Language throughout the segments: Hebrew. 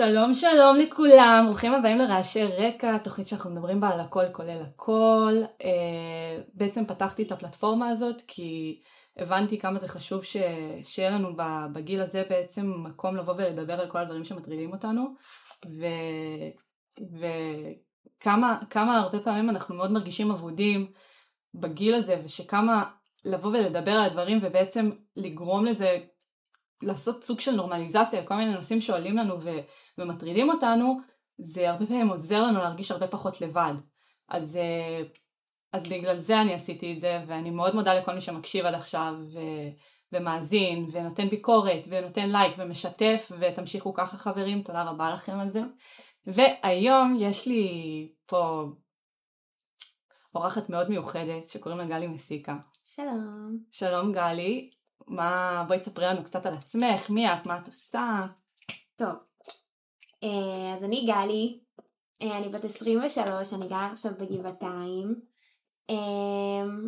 שלום שלום לכולם, ברוכים הבאים לרעשי רקע, תוכנית שאנחנו מדברים בה על הכל כולל הכל. אה, בעצם פתחתי את הפלטפורמה הזאת כי הבנתי כמה זה חשוב ש... שיהיה לנו בגיל הזה בעצם מקום לבוא ולדבר על כל הדברים שמטרידים אותנו. ו... וכמה הרבה פעמים אנחנו מאוד מרגישים אבודים בגיל הזה ושכמה לבוא ולדבר על הדברים ובעצם לגרום לזה לעשות סוג של נורמליזציה לכל מיני נושאים שעולים לנו ו- ומטרידים אותנו, זה הרבה פעמים עוזר לנו להרגיש הרבה פחות לבד. אז, אה, אז בגלל זה אני עשיתי את זה, ואני מאוד מודה לכל מי שמקשיב עד עכשיו ו- ומאזין, ונותן ביקורת, ונותן לייק, ומשתף, ותמשיכו ככה חברים, תודה רבה לכם על זה. והיום יש לי פה אורחת מאוד מיוחדת שקוראים לה גלי מסיקה. שלום. שלום גלי, מה, בואי תספרי לנו קצת על עצמך, מי את, מה את עושה. טוב, אה, אז אני גלי, אה, אני בת 23, אני גרה עכשיו בגבעתיים. אה,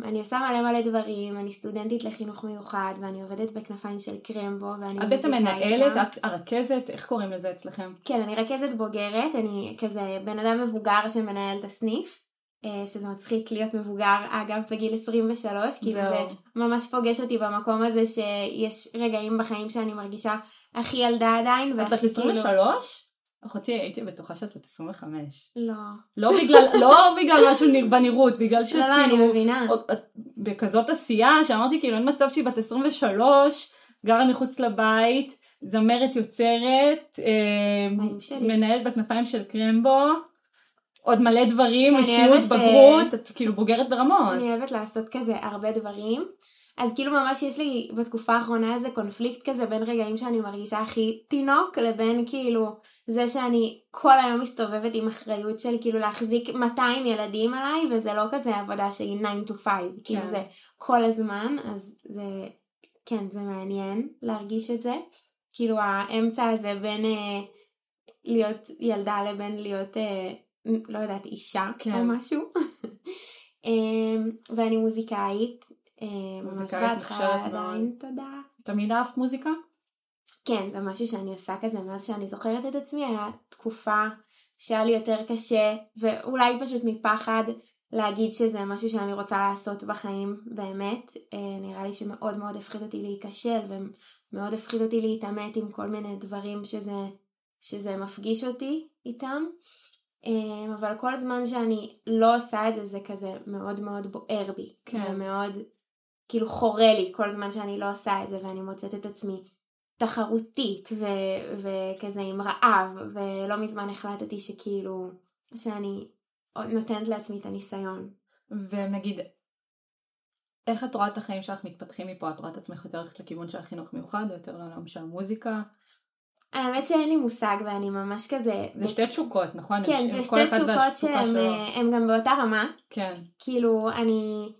אני עושה מלא מלא דברים, אני סטודנטית לחינוך מיוחד ואני עובדת בכנפיים של קרמבו ואני את בעצם מנהלת, את הרכזת, איך קוראים לזה אצלכם? כן, אני רכזת בוגרת, אני כזה בן אדם מבוגר שמנהל את הסניף. אה, שזה מצחיק להיות מבוגר, אגב, בגיל 23, כאילו זה ממש פוגש אותי במקום הזה שיש רגעים בחיים שאני מרגישה הכי ילדה עדיין. את בת 23? כאילו... אחותי הייתי בטוחה שאת בת 25. לא. לא בגלל, לא בגלל משהו בנראות, בגלל שאת לא, כאילו, לא, אני מבינה. בכזאת עשייה, שאמרתי כאילו אין מצב שהיא בת 23, גרה מחוץ לבית, זמרת יוצרת, אה, מנהלת בכנפיים של קרמבו. עוד מלא דברים, אישיות, אה, בגרות, את כאילו בוגרת ברמות. אני אוהבת לעשות כזה הרבה דברים. אז כאילו ממש יש לי בתקופה האחרונה איזה קונפליקט כזה בין רגעים שאני מרגישה הכי תינוק לבין כאילו זה שאני כל היום מסתובבת עם אחריות של כאילו להחזיק 200 ילדים עליי וזה לא כזה עבודה שהיא 9 to 5 כאילו כן. כאילו זה כל הזמן אז זה כן זה מעניין להרגיש את זה כאילו האמצע הזה בין אה, להיות ילדה לבין להיות אה, לא יודעת, אישה כן. או משהו. אמ, ואני מוזיקאית. אמ, מוזיקאית נחשבת עדיין, תודה. תמיד אהבת מוזיקה? כן, זה משהו שאני עושה כזה מאז שאני זוכרת את עצמי, היה תקופה שהיה לי יותר קשה, ואולי פשוט מפחד להגיד שזה משהו שאני רוצה לעשות בחיים באמת. אה, נראה לי שמאוד מאוד הפחיד אותי להיכשל, ומאוד הפחיד אותי להתעמת עם כל מיני דברים שזה, שזה מפגיש אותי איתם. אמ, אבל כל זמן שאני לא עושה את זה זה כזה מאוד מאוד בוער בי. כן. ומאוד כאילו חורה לי כל זמן שאני לא עושה את זה ואני מוצאת את עצמי תחרותית ו- וכזה עם רעב ולא מזמן החלטתי שכאילו שאני נותנת לעצמי את הניסיון. ונגיד איך את רואה את החיים שלך מתפתחים מפה? את רואה את עצמך יותר הולכת לכיוון של החינוך מיוחד או יותר לעולם של המוזיקה? האמת שאין לי מושג ואני ממש כזה... זה שתי תשוקות, נכון? כן, זה שתי תשוקות שהן אה, גם באותה רמה. כן. כאילו, אני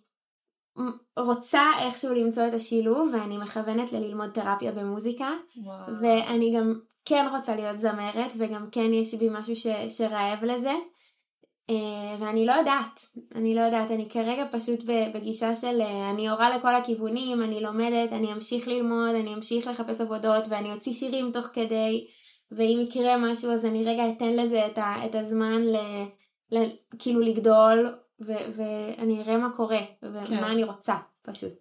רוצה איכשהו למצוא את השילוב ואני מכוונת ללמוד תרפיה במוזיקה. וואו. ואני גם כן רוצה להיות זמרת וגם כן יש בי משהו ש, שרעב לזה. אה, ואני לא יודעת, אני לא יודעת, אני כרגע פשוט בגישה של אה, אני הורה לכל הכיוונים, אני לומדת, אני אמשיך ללמוד, אני אמשיך לחפש עבודות ואני אוציא שירים תוך כדי ואם יקרה משהו אז אני רגע אתן לזה את, ה, את הזמן ל, ל, כאילו לגדול ו, ואני אראה מה קורה ומה כן. אני רוצה פשוט.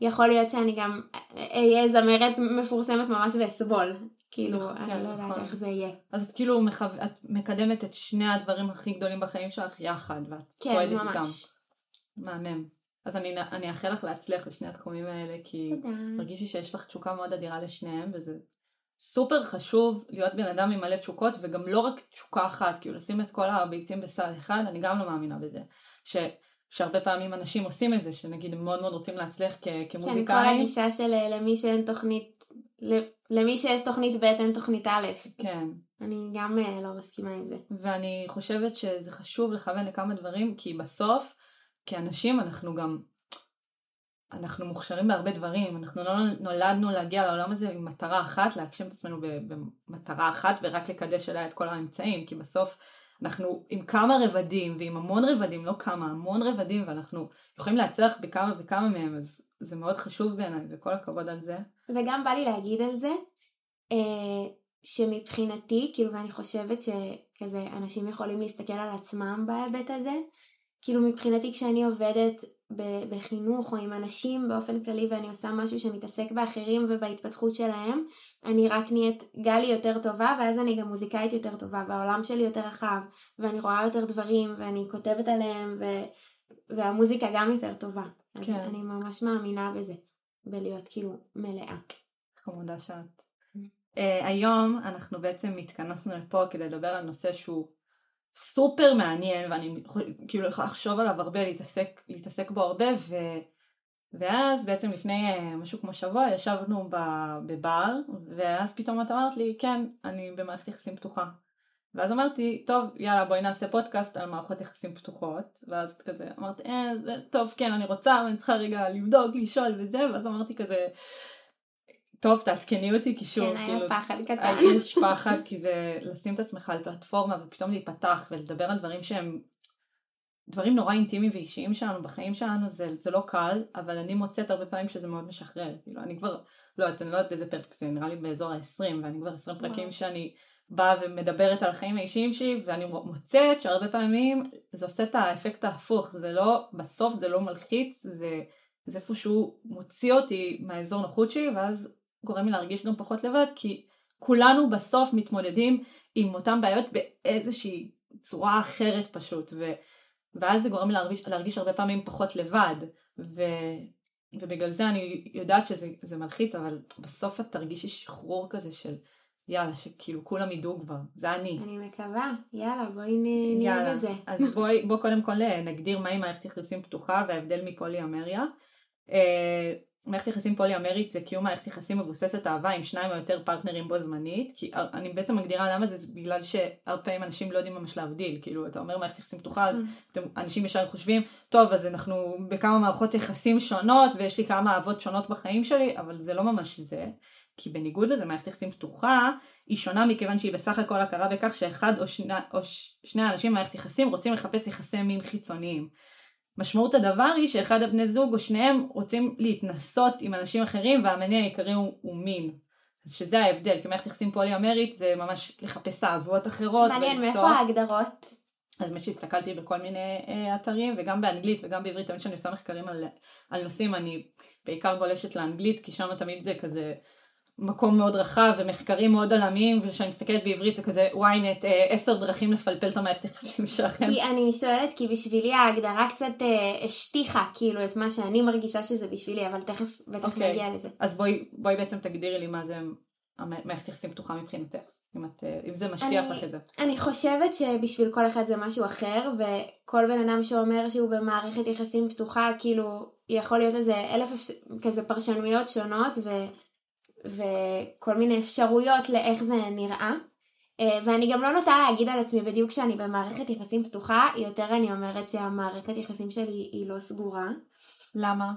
יכול להיות שאני גם אהיה זמרת מפורסמת ממש ואסבול, כאילו, נכון, אני כן, לא יודעת נכון. איך זה יהיה. אז את כאילו מחו... את מקדמת את שני הדברים הכי גדולים בחיים שלך יחד, ואת כן, צועדת איתם. כן, ממש. מהמם. אז אני, אני אאחל לך להצליח בשני התחומים האלה, כי תרגישי שיש לך תשוקה מאוד אדירה לשניהם, וזה סופר חשוב להיות בן אדם עם מלא תשוקות, וגם לא רק תשוקה אחת, כאילו לשים את כל הביצים בסל אחד, אני גם לא מאמינה בזה. ש... שהרבה פעמים אנשים עושים את זה, שנגיד הם מאוד מאוד רוצים להצליח כ- כמוזיקאים. כן, כל הגישה של אה, למי שאין תוכנית, למי שיש תוכנית ב' אין תוכנית א'. כן. אני גם אה, לא מסכימה עם זה. ואני חושבת שזה חשוב לכוון לכמה דברים, כי בסוף, כאנשים אנחנו גם, אנחנו מוכשרים בהרבה דברים, אנחנו לא נולדנו להגיע לעולם הזה עם מטרה אחת, להגשים את עצמנו במטרה אחת ורק לקדש אליה את כל האמצעים, כי בסוף אנחנו עם כמה רבדים ועם המון רבדים, לא כמה, המון רבדים ואנחנו יכולים להצליח בכמה וכמה מהם, אז זה מאוד חשוב בעיניי וכל הכבוד על זה. וגם בא לי להגיד על זה, אה, שמבחינתי, כאילו, ואני חושבת שכזה אנשים יכולים להסתכל על עצמם בהיבט הזה, כאילו מבחינתי כשאני עובדת בחינוך או עם אנשים באופן כללי ואני עושה משהו שמתעסק באחרים ובהתפתחות שלהם, אני רק נהיית גלי יותר טובה ואז אני גם מוזיקאית יותר טובה והעולם שלי יותר רחב ואני רואה יותר דברים ואני כותבת עליהם ו... והמוזיקה גם יותר טובה. כן. אז אני ממש מאמינה בזה, בלהיות כאילו מלאה. חמודה שאת. Uh, היום אנחנו בעצם התכנסנו לפה כדי לדבר על נושא שהוא סופר מעניין ואני כאילו יכולה לחשוב עליו הרבה, להתעסק, להתעסק בו הרבה ו... ואז בעצם לפני uh, משהו כמו שבוע ישבנו בבר ואז פתאום את אמרת לי כן אני במערכת יחסים פתוחה. ואז אמרתי טוב יאללה בואי נעשה פודקאסט על מערכות יחסים פתוחות. ואז כזה אמרת אה זה טוב כן אני רוצה ואני צריכה רגע לבדוק לשאול וזה. ואז אמרתי כזה טוב תעדכני אותי כי שוב, כן, כאילו, היה פחד קטן. יש פחד כי זה לשים את עצמך על פלטפורמה ופתאום להיפתח ולדבר על דברים שהם דברים נורא אינטימיים ואישיים שלנו בחיים שלנו זה, זה לא קל אבל אני מוצאת הרבה פעמים שזה מאוד משחרר. כאילו אני כבר לא יודעת אני לא יודעת באיזה פרק זה נראה לי באזור ה-20 ואני כבר 20 פרקים שאני באה ומדברת על החיים האישיים שלי ואני מוצאת שהרבה פעמים זה עושה את האפקט ההפוך. זה לא בסוף זה לא מלחיץ זה זה איפשהו מוציא אותי מהאזור נוחות שלי ואז גורם לי להרגיש גם פחות לבד, כי כולנו בסוף מתמודדים עם אותן בעיות באיזושהי צורה אחרת פשוט, ו, ואז זה גורם לי להרגיש, להרגיש הרבה פעמים פחות לבד, ו, ובגלל זה אני יודעת שזה מלחיץ, אבל בסוף את תרגישי שחרור כזה של יאללה, שכאילו כולם ידעו כבר, זה אני. אני מקווה, יאללה בואי נהיה בזה. אז בואי בוא קודם כל נגדיר מהי מערכת יחסים פתוחה וההבדל מפולי אמריה. אה, מערכת יחסים פולי-אמרית זה קיום מערכת יחסים מבוססת אהבה עם שניים או יותר פרטנרים בו זמנית כי אני בעצם מגדירה למה זה בגלל שהרבה פעמים אנשים לא יודעים ממש להבדיל כאילו אתה אומר מערכת יחסים פתוחה אז mm. אתם, אנשים ישר חושבים טוב אז אנחנו בכמה מערכות יחסים שונות ויש לי כמה אהבות שונות בחיים שלי אבל זה לא ממש זה כי בניגוד לזה מערכת יחסים פתוחה היא שונה מכיוון שהיא בסך הכל הכרה בכך שאחד או, שני, או שני האנשים במערכת יחסים רוצים לחפש יחסי מין חיצוניים משמעות הדבר היא שאחד הבני זוג או שניהם רוצים להתנסות עם אנשים אחרים והמניע העיקרי הוא, הוא מין. שזה ההבדל, כי מערכת יחסים פולי אמרית זה ממש לחפש אהבות אחרות. מעניין, מאיפה ההגדרות? אז באמת שהסתכלתי בכל מיני אה, אתרים וגם באנגלית וגם בעברית, תמיד כשאני עושה מחקרים על, על נושאים אני בעיקר גולשת לאנגלית כי שם תמיד זה כזה מקום מאוד רחב ומחקרים מאוד עולמיים וכשאני מסתכלת בעברית זה כזה ynet אה, עשר דרכים לפלפל את המערכת יחסים שלכם. אני שואלת כי בשבילי ההגדרה קצת אה, השטיחה כאילו את מה שאני מרגישה שזה בשבילי אבל תכף בטח okay. אוקיי. נגיע לזה. אז בואי, בואי בעצם תגדירי לי מה זה המערכת יחסים פתוחה מבחינתך. אם, את, אה, אם זה משטיח לך את זה. אני חושבת שבשביל כל אחד זה משהו אחר וכל בן אדם שאומר שהוא במערכת יחסים פתוחה כאילו יכול להיות לזה אלף כזה פרשנויות שונות ו... וכל מיני אפשרויות לאיך זה נראה. אה, ואני גם לא נוטה להגיד על עצמי בדיוק שאני במערכת יחסים פתוחה, יותר אני אומרת שהמערכת יחסים שלי היא לא סגורה. למה?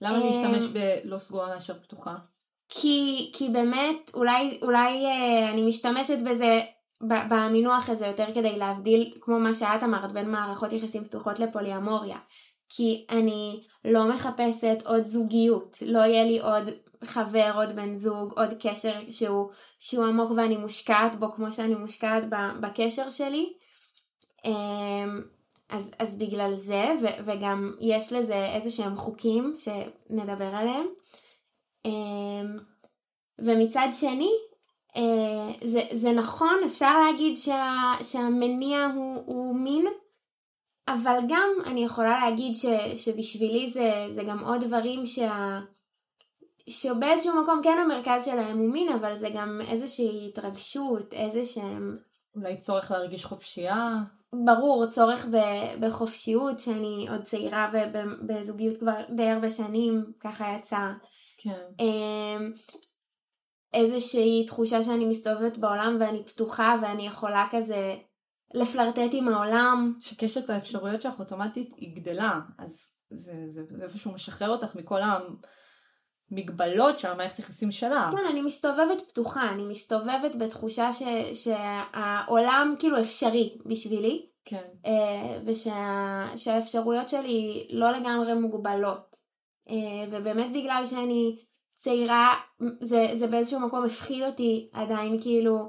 למה להשתמש אה, בלא סגורה מאשר פתוחה? כי, כי באמת, אולי, אולי אה, אני משתמשת בזה, במינוח הזה יותר כדי להבדיל, כמו מה שאת אמרת, בין מערכות יחסים פתוחות לפוליאמוריה. כי אני לא מחפשת עוד זוגיות, לא יהיה לי עוד חבר, עוד בן זוג, עוד קשר שהוא, שהוא עמוק ואני מושקעת בו כמו שאני מושקעת בקשר שלי. אמ, אז, אז בגלל זה, ו, וגם יש לזה איזה שהם חוקים שנדבר עליהם. אמ, ומצד שני, אה, זה, זה נכון, אפשר להגיד שה, שהמניע הוא, הוא מין, אבל גם אני יכולה להגיד ש, שבשבילי זה, זה גם עוד דברים שה... שבאיזשהו מקום כן המרכז שלהם הוא מין, אבל זה גם איזושהי התרגשות, איזה שהם... אולי צורך להרגיש חופשייה? ברור, צורך ב- בחופשיות, שאני עוד צעירה ובזוגיות כבר די הרבה שנים, ככה יצא. כן. אמ, איזושהי תחושה שאני מסתובבת בעולם ואני פתוחה ואני יכולה כזה לפלרטט עם העולם. שקשת האפשרויות שלך אוטומטית היא גדלה, אז זה, זה, זה איפשהו משחרר אותך מכל ה... מגבלות של המערכת יחסים שלה. כן, אני מסתובבת פתוחה, אני מסתובבת בתחושה ש, שהעולם כאילו אפשרי בשבילי. כן. אה, ושהאפשרויות ושה, שלי לא לגמרי מוגבלות. אה, ובאמת בגלל שאני צעירה, זה, זה באיזשהו מקום הפחיד אותי עדיין כאילו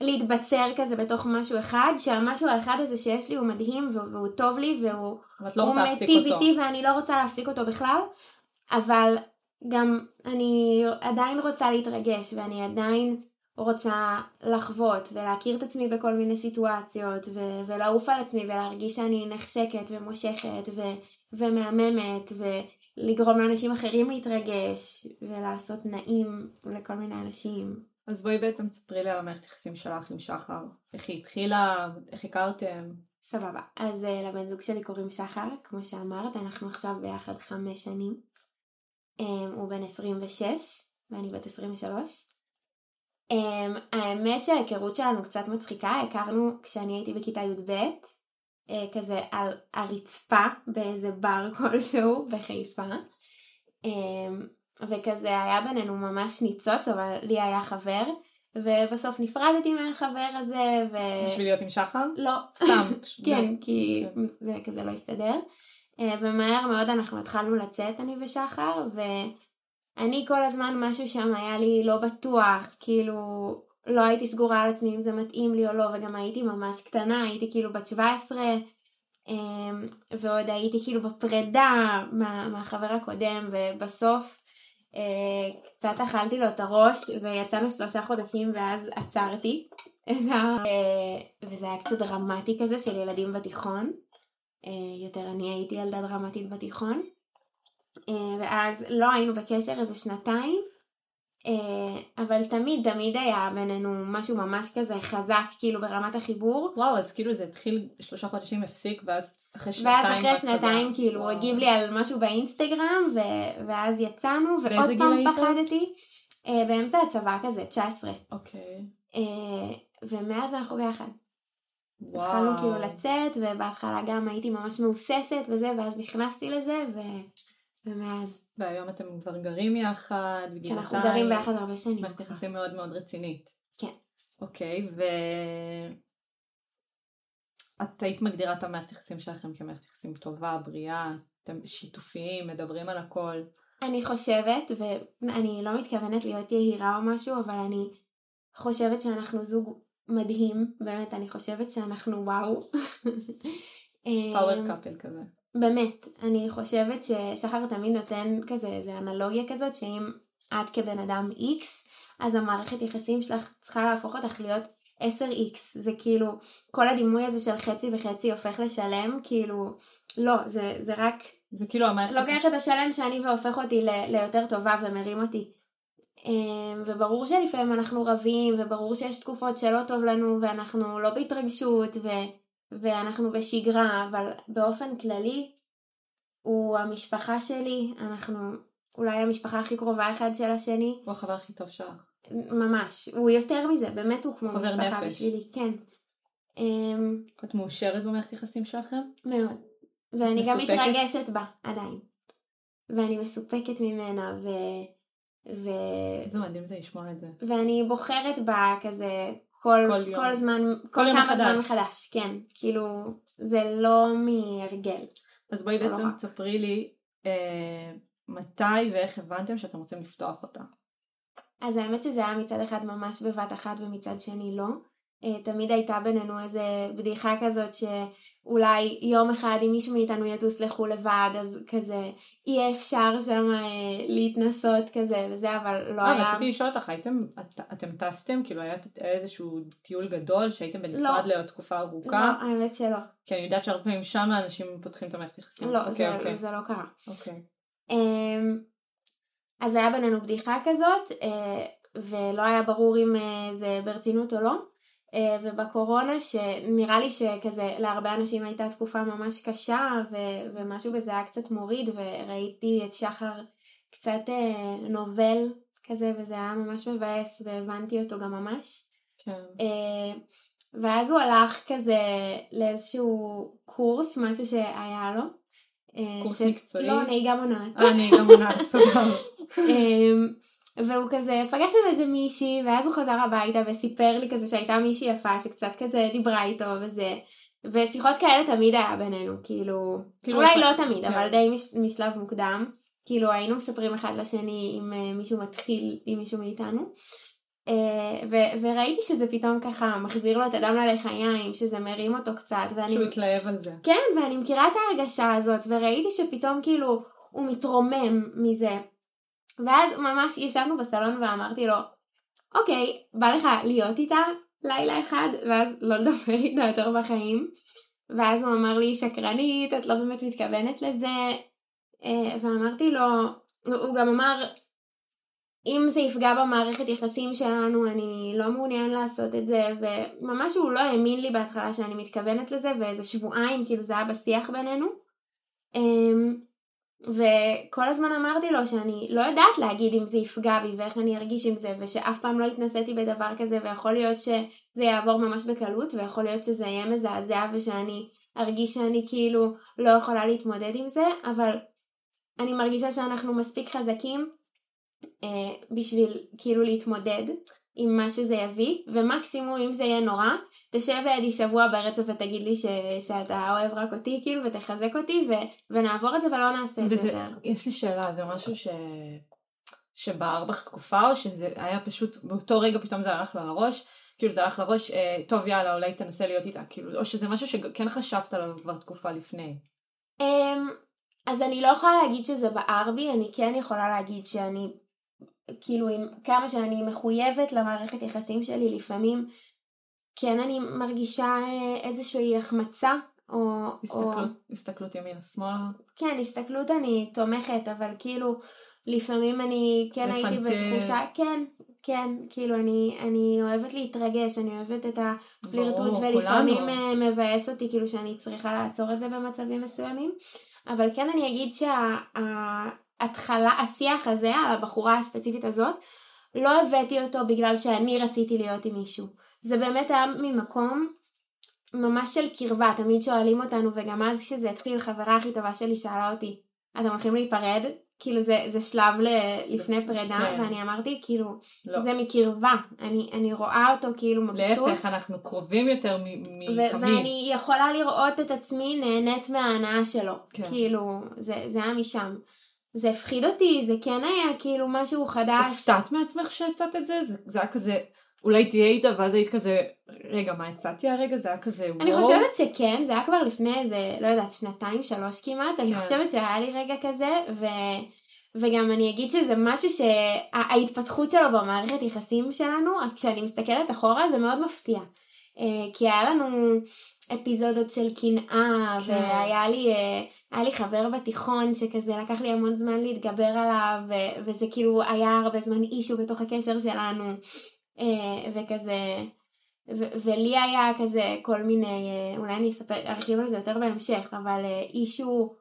להתבצר כזה בתוך משהו אחד, שהמשהו האחד הזה שיש לי הוא מדהים והוא, והוא טוב לי והוא לא מיטיב איתי ואני לא רוצה להפסיק אותו בכלל, אבל גם אני עדיין רוצה להתרגש ואני עדיין רוצה לחוות ולהכיר את עצמי בכל מיני סיטואציות ו- ולעוף על עצמי ולהרגיש שאני נחשקת ומושכת ו- ומהממת ולגרום לאנשים אחרים להתרגש ולעשות נעים לכל מיני אנשים. אז בואי בעצם ספרי לי על המערכת יחסים שלך עם שחר, איך היא התחילה, איך הכרתם. סבבה, אז uh, לבן זוג שלי קוראים שחר, כמו שאמרת, אנחנו עכשיו ביחד חמש שנים. Um, הוא בן 26 ואני בת 23. Um, האמת שההיכרות שלנו קצת מצחיקה, הכרנו כשאני הייתי בכיתה י"ב, uh, כזה על הרצפה באיזה בר כלשהו בחיפה. Um, וכזה היה בינינו ממש ניצוץ, אבל לי היה חבר, ובסוף נפרדתי מהחבר הזה, ו... בשביל להיות עם שחר? לא. סתם. כן, כי כן. זה כזה לא הסתדר. אה, ומהר מאוד אנחנו התחלנו לצאת, אני ושחר, ואני כל הזמן משהו שם היה לי לא בטוח, כאילו לא הייתי סגורה על עצמי אם זה מתאים לי או לא, וגם הייתי ממש קטנה, הייתי כאילו בת 17, אה, ועוד הייתי כאילו בפרידה מה, מהחבר הקודם, ובסוף אה, קצת אכלתי לו את הראש ויצאנו שלושה חודשים ואז עצרתי. וזה היה קצת דרמטי כזה של ילדים בתיכון. אה, יותר אני הייתי ילדה דרמטית בתיכון. אה, ואז לא היינו בקשר איזה שנתיים, אה, אבל תמיד תמיד היה בינינו משהו ממש כזה חזק כאילו ברמת החיבור. וואו אז כאילו זה התחיל שלושה חודשים הפסיק ואז אחרי שנתיים. ואז אחרי שנתיים כאילו הוא הגיב לי על משהו באינסטגרם ו... ואז יצאנו ועוד פעם פחדתי. באמצע הצבא כזה 19. אוקיי. ומאז אנחנו ביחד. וואו. התחלנו כאילו לצאת, ובהתחלה גם הייתי ממש מהוססת וזה, ואז נכנסתי לזה, ו... ומאז. והיום אתם כבר גרים יחד, בגילתיים. כן, אנחנו גרים ביחד הרבה שנים. מערכת יחסים מאוד מאוד רצינית. כן. אוקיי, ו... את היית מגדירה את המערכת יחסים שלכם כמערכת יחסים טובה, בריאה, אתם שיתופיים, מדברים על הכל. אני חושבת, ואני לא מתכוונת להיות יהירה או משהו, אבל אני חושבת שאנחנו זוג מדהים, באמת, אני חושבת שאנחנו וואו. פאוור קאפל כזה. באמת, אני חושבת ששחר תמיד נותן כזה, איזה אנלוגיה כזאת, שאם את כבן אדם איקס, אז המערכת יחסים שלך צריכה להפוך אותך להיות 10x, זה כאילו, כל הדימוי הזה של חצי וחצי הופך לשלם, כאילו, לא, זה, זה רק... זה כאילו המערכת... לוקח את השלם שאני והופך אותי ליותר טובה ומרים אותי. אמ, וברור שלפעמים אנחנו רבים, וברור שיש תקופות שלא טוב לנו, ואנחנו לא בהתרגשות, ו... ואנחנו בשגרה, אבל באופן כללי, הוא המשפחה שלי, אנחנו אולי המשפחה הכי קרובה אחד של השני. הוא החבר הכי טוב שלך. ממש, הוא יותר מזה, באמת הוא כמו משפחה נפש. בשבילי, כן. אמ, את מאושרת במערכת יחסים שלכם? מאוד. ואני מסופקת? גם מתרגשת בה, עדיין. ואני מסופקת ממנה, ו... ו... איזה מדהים זה לשמוע את זה. ואני בוחרת בה כזה כל, כל, כל זמן, כל, כל כמה מחדש. זמן מחדש, כן, כאילו זה לא מהרגל. אז בואי לא בעצם לא תספרי לי אה, מתי ואיך הבנתם שאתם רוצים לפתוח אותה. אז האמת שזה היה מצד אחד ממש בבת אחת ומצד שני לא. אה, תמיד הייתה בינינו איזה בדיחה כזאת שאולי יום אחד אם מישהו מאיתנו יטוס לחו"ל לבד אז כזה אי אפשר שם אה, להתנסות כזה וזה אבל לא היה. רציתי לשאול אותך הייתם את, אתם טסתם כאילו היה איזשהו טיול גדול שהייתם בנפרד לא. לתקופה ארוכה? לא האמת שלא. כי אני יודעת שהרבה פעמים שם אנשים פותחים את המערכת יחסים. לא אוקיי, זה, אוקיי. זה לא קרה. אוקיי. אמ, אז היה בינינו בדיחה כזאת אה, ולא היה ברור אם זה ברצינות או לא. אה, ובקורונה שנראה לי שכזה להרבה אנשים הייתה תקופה ממש קשה ו- ומשהו בזה היה קצת מוריד וראיתי את שחר קצת אה, נובל כזה וזה היה ממש מבאס והבנתי אותו גם ממש. כן. אה, ואז הוא הלך כזה לאיזשהו קורס, משהו שהיה לו. קורס ש... מקצועי? לא, נהיגה מונעת. אה, נהיגה מונעת, סבבה. והוא כזה פגש שם איזה מישהי ואז הוא חזר הביתה וסיפר לי כזה שהייתה מישהי יפה שקצת כזה דיברה איתו וזה ושיחות כאלה תמיד היה בינינו כאילו, כאילו אולי לא תמיד כן. אבל די מש, משלב מוקדם כאילו היינו מספרים אחד לשני אם uh, מישהו מתחיל עם מישהו מאיתנו. Uh, ו- וראיתי שזה פתאום ככה מחזיר לו את הדם ללחיים, שזה מרים אותו קצת. ואני... שהוא התלהב על זה. כן, ואני מכירה את ההרגשה הזאת, וראיתי שפתאום כאילו הוא מתרומם מזה. ואז ממש ישבנו בסלון ואמרתי לו, אוקיי, בא לך להיות איתה לילה אחד, ואז לא לדבר איתה יותר בחיים. ואז הוא אמר לי, שקרנית, את לא באמת מתכוונת לזה. אה, ואמרתי לו, הוא גם אמר, אם זה יפגע במערכת יחסים שלנו, אני לא מעוניין לעשות את זה, וממש הוא לא האמין לי בהתחלה שאני מתכוונת לזה, ואיזה שבועיים, כאילו זה היה בשיח בינינו. אמ, וכל הזמן אמרתי לו שאני לא יודעת להגיד אם זה יפגע בי ואיך אני ארגיש עם זה ושאף פעם לא התנסיתי בדבר כזה ויכול להיות שזה יעבור ממש בקלות ויכול להיות שזה יהיה מזעזע ושאני ארגיש שאני כאילו לא יכולה להתמודד עם זה אבל אני מרגישה שאנחנו מספיק חזקים אה, בשביל כאילו להתמודד עם מה שזה יביא, ומקסימום אם זה יהיה נורא, תשב לידי שבוע ברצף ותגיד לי ש, שאתה אוהב רק אותי, כאילו, ותחזק אותי, ו, ונעבור את זה ולא נעשה את זה יותר. יש לי שאלה, זה משהו ש... שבער בך תקופה, או שזה היה פשוט, באותו רגע פתאום זה הלך לה לראש, כאילו זה הלך לראש, אה, טוב יאללה, אולי תנסה להיות איתה, כאילו, או שזה משהו שכן חשבת עליו כבר תקופה לפני. Um, אז אני לא יכולה להגיד שזה בער בי, אני כן יכולה להגיד שאני כאילו עם כמה שאני מחויבת למערכת יחסים שלי לפעמים כן אני מרגישה אה, איזושהי החמצה או... הסתכלות, או... הסתכלות ימינה שמאלה? כן, הסתכלות אני תומכת, אבל כאילו לפעמים אני כן לפנטז. הייתי בתחושה, כן, כן, כאילו אני, אני אוהבת להתרגש, אני אוהבת את הפלירטוט ולפעמים כולנו. אה, מבאס אותי כאילו שאני צריכה לעצור את זה במצבים מסוימים, אבל כן אני אגיד שה... ההתחלה, השיח הזה על הבחורה הספציפית הזאת, לא הבאתי אותו בגלל שאני רציתי להיות עם מישהו. זה באמת היה ממקום ממש של קרבה, תמיד שואלים אותנו, וגם אז כשזה התחיל, חברה הכי טובה שלי שאלה אותי, אתם הולכים להיפרד? כאילו זה, זה שלב ל, לפני פרידה, כן. ואני אמרתי, כאילו, לא. זה מקרבה, אני, אני רואה אותו כאילו מבסוט. להפך, אנחנו קרובים יותר מתמיד. ואני יכולה לראות את עצמי נהנית מההנאה שלו, כן. כאילו, זה, זה היה משם. זה הפחיד אותי, זה כן היה כאילו משהו חדש. הופתעת מעצמך שהצעת את זה? זה, זה היה כזה, אולי תהיה איתה ואז היית כזה, רגע, מה הצעתי הרגע? זה היה כזה וואו. אני חושבת שכן, זה היה כבר לפני איזה, לא יודעת, שנתיים, שלוש כמעט, כן. אני חושבת שהיה לי רגע כזה, ו... וגם אני אגיד שזה משהו שההתפתחות שלו במערכת יחסים שלנו, כשאני מסתכלת אחורה זה מאוד מפתיע. אה, כי היה לנו אפיזודות של קנאה, כן. והיה לי, אה, לי חבר בתיכון שכזה לקח לי המון זמן להתגבר עליו, וזה כאילו היה הרבה זמן אישו בתוך הקשר שלנו, אה, וכזה, ו- ולי היה כזה כל מיני, אולי אני אספר, ארחיב על זה יותר בהמשך, אבל אישו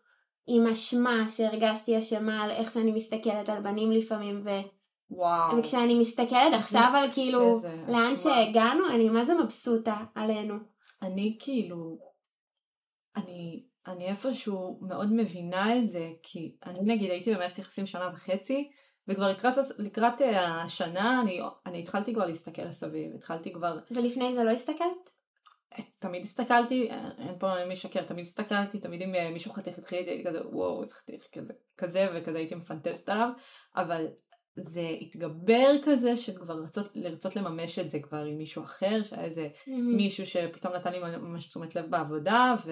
עם אשמה, שהרגשתי אשמה על איך שאני מסתכלת על בנים לפעמים, ו... וואו. וכשאני מסתכלת עכשיו על כאילו לאן שהגענו, אני מה זה מבסוטה עלינו. אני כאילו, אני, אני איפשהו מאוד מבינה את זה, כי אני נגיד הייתי במערכת יחסים שנה וחצי, וכבר לקראת, לקראת אה, השנה אני, אני התחלתי כבר להסתכל לסביב, התחלתי כבר... ולפני זה לא הסתכלת? תמיד הסתכלתי, אין פה מי שקר, תמיד הסתכלתי, תמיד אם אה, מישהו חתיך התחיל הייתי כזה וואו איזה חתיך כזה, כזה וכזה הייתי מפנטסט עליו, אבל זה התגבר כזה של כבר לרצות, לרצות לממש את זה כבר עם מישהו אחר, שהיה איזה mm-hmm. מישהו שפתאום נתן לי ממש תשומת לב בעבודה ו...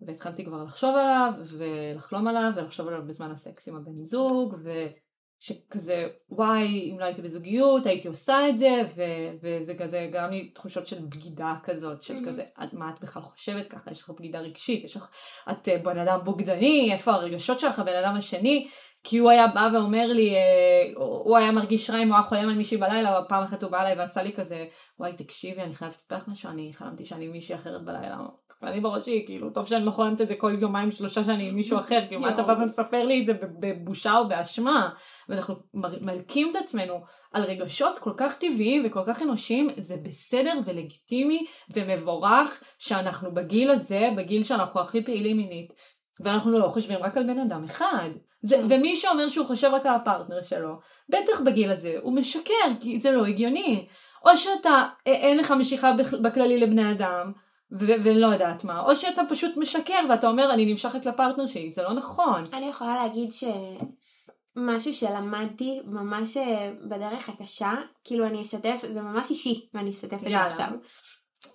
והתחלתי כבר לחשוב עליו ולחלום עליו ולחשוב עליו בזמן הסקס עם הבן זוג ושכזה וואי אם לא הייתי בזוגיות הייתי עושה את זה ו- וזה כזה גם לי תחושות של בגידה כזאת של mm-hmm. כזה מה את בכלל חושבת ככה יש לך בגידה רגשית יש לך את אה, בן אדם בוגדני איפה הרגשות שלך בן אדם השני כי הוא היה בא ואומר לי, אה, הוא היה מרגיש רע אם הוא היה חולם על מישהי בלילה, פעם אחת הוא בא אליי ועשה לי כזה, וואי תקשיבי אני חייב לספר לך משהו, אני חלמתי שאני עם מישהי אחרת בלילה. ואני בראשי, כאילו, טוב שאני לא חולמת את זה כל יומיים שלושה שאני עם מישהו אחר, כאילו, מה אתה בא ומספר לי את זה בבושה או באשמה? ואנחנו מלקים את עצמנו על רגשות כל כך טבעיים וכל כך אנושיים, זה בסדר ולגיטימי ומבורך שאנחנו בגיל הזה, בגיל שאנחנו הכי פעילים מינית, ואנחנו לא חושבים רק על בן אדם אחד. זה, כן. ומי שאומר שהוא חושב רק על הפרטנר שלו, בטח בגיל הזה, הוא משקר, כי זה לא הגיוני. או שאתה, אה, אין לך משיכה בכללי לבני אדם, ו- ולא יודעת מה, או שאתה פשוט משקר ואתה אומר אני נמשכת לפרטנר שלי, זה לא נכון. אני יכולה להגיד שמשהו שלמדתי ממש אה, בדרך הקשה, כאילו אני אשתף, זה ממש אישי, ואני אשתף את זה עכשיו.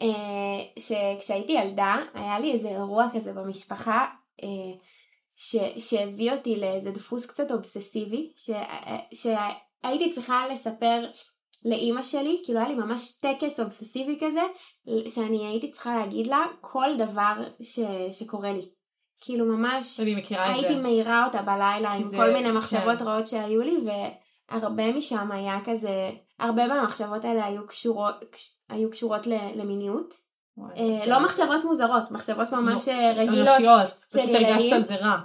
אה, שכשהייתי ילדה, היה לי איזה אירוע כזה במשפחה, ש, שהביא אותי לאיזה דפוס קצת אובססיבי, ש, שהייתי צריכה לספר לאימא שלי, כאילו היה לי ממש טקס אובססיבי כזה, שאני הייתי צריכה להגיד לה כל דבר ש, שקורה לי. כאילו ממש, אני מכירה את זה. הייתי מעירה אותה בלילה עם זה, כל מיני מחשבות כן. רעות שהיו לי, והרבה משם היה כזה, הרבה מהמחשבות האלה היו קשורות, היו קשורות למיניות. אה, לא מחשבות מוזרות, מחשבות ממש לא, רגילות אנושיות, פשוט הרגשת על זה רע.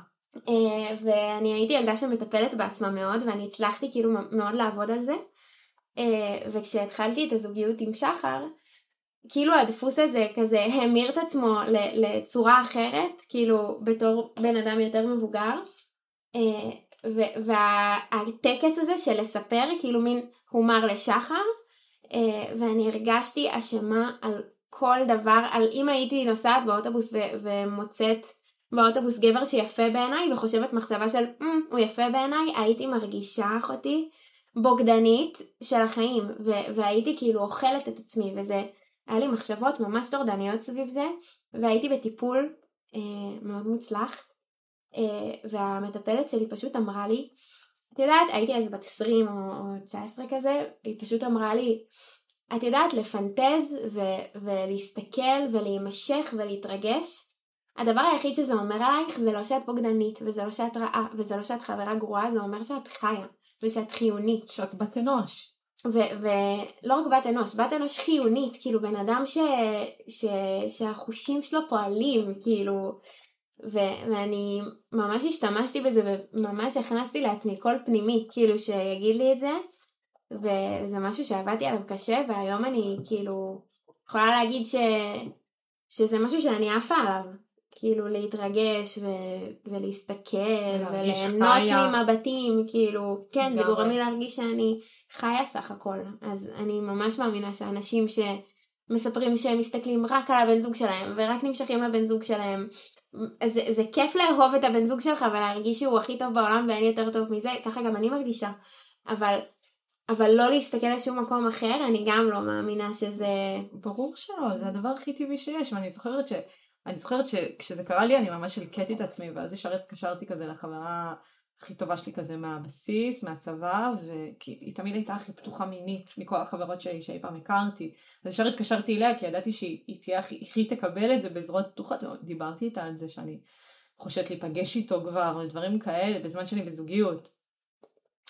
אה, ואני הייתי ילדה שמטפלת בעצמה מאוד, ואני הצלחתי כאילו מאוד לעבוד על זה. אה, וכשהתחלתי את הזוגיות עם שחר, כאילו הדפוס הזה כזה המיר את עצמו לצורה אחרת, כאילו בתור בן אדם יותר מבוגר. אה, והטקס הזה של לספר כאילו מין הומר לשחר, אה, ואני הרגשתי אשמה על כל דבר, על אם הייתי נוסעת באוטובוס ו- ומוצאת באוטובוס גבר שיפה בעיניי וחושבת מחשבה של mm, הוא יפה בעיניי, הייתי מרגישה אחותי בוגדנית של החיים, ו- והייתי כאילו אוכלת את עצמי, וזה, היה לי מחשבות ממש טורדניות סביב זה, והייתי בטיפול אה, מאוד מוצלח, אה, והמטפלת שלי פשוט אמרה לי, את יודעת, הייתי אז בת 20 או, או 19 כזה, היא פשוט אמרה לי, את יודעת לפנטז ו- ולהסתכל ולהימשך ולהתרגש, הדבר היחיד שזה אומר עלייך זה לא שאת בוגדנית, וזה לא שאת רעה, וזה לא שאת חברה גרועה, זה אומר שאת חיה. ושאת חיונית. שאת בת אנוש. ולא רק בת אנוש, בת אנוש חיונית, כאילו בן אדם ש, ש, שהחושים שלו פועלים, כאילו, ו- ואני ממש השתמשתי בזה וממש הכנסתי לעצמי קול פנימי, כאילו שיגיד לי את זה, וזה משהו שעבדתי עליו קשה, והיום אני כאילו יכולה להגיד ש... שזה משהו שאני עפה עליו. כאילו להתרגש ו- ולהסתכל וליהנות ממבטים, כאילו, כן, זה גורם לי להרגיש שאני חיה סך הכל. אז אני ממש מאמינה שאנשים שמספרים שהם מסתכלים רק על הבן זוג שלהם ורק נמשכים לבן זוג שלהם, זה, זה כיף לאהוב את הבן זוג שלך ולהרגיש שהוא הכי טוב בעולם ואין יותר טוב מזה, ככה גם אני מרגישה. אבל אבל לא להסתכל לשום מקום אחר, אני גם לא מאמינה שזה... ברור שלא, זה הדבר הכי טבעי שיש, ואני זוכרת ש... אני זוכרת שכשזה קרה לי אני ממש הלקטתי את עצמי ואז ישר התקשרתי כזה לחברה הכי טובה שלי כזה מהבסיס, מהצבא, וכי היא תמיד הייתה הכי פתוחה מינית מכל החברות שלי שאי פעם הכרתי. אז ישר התקשרתי אליה כי ידעתי שהיא תהיה הכי, היא תקבל את זה בזרועות פתוחות, דיברתי איתה על זה שאני חושבת להיפגש איתו כבר, או דברים כאלה, בזמן שאני בזוגיות.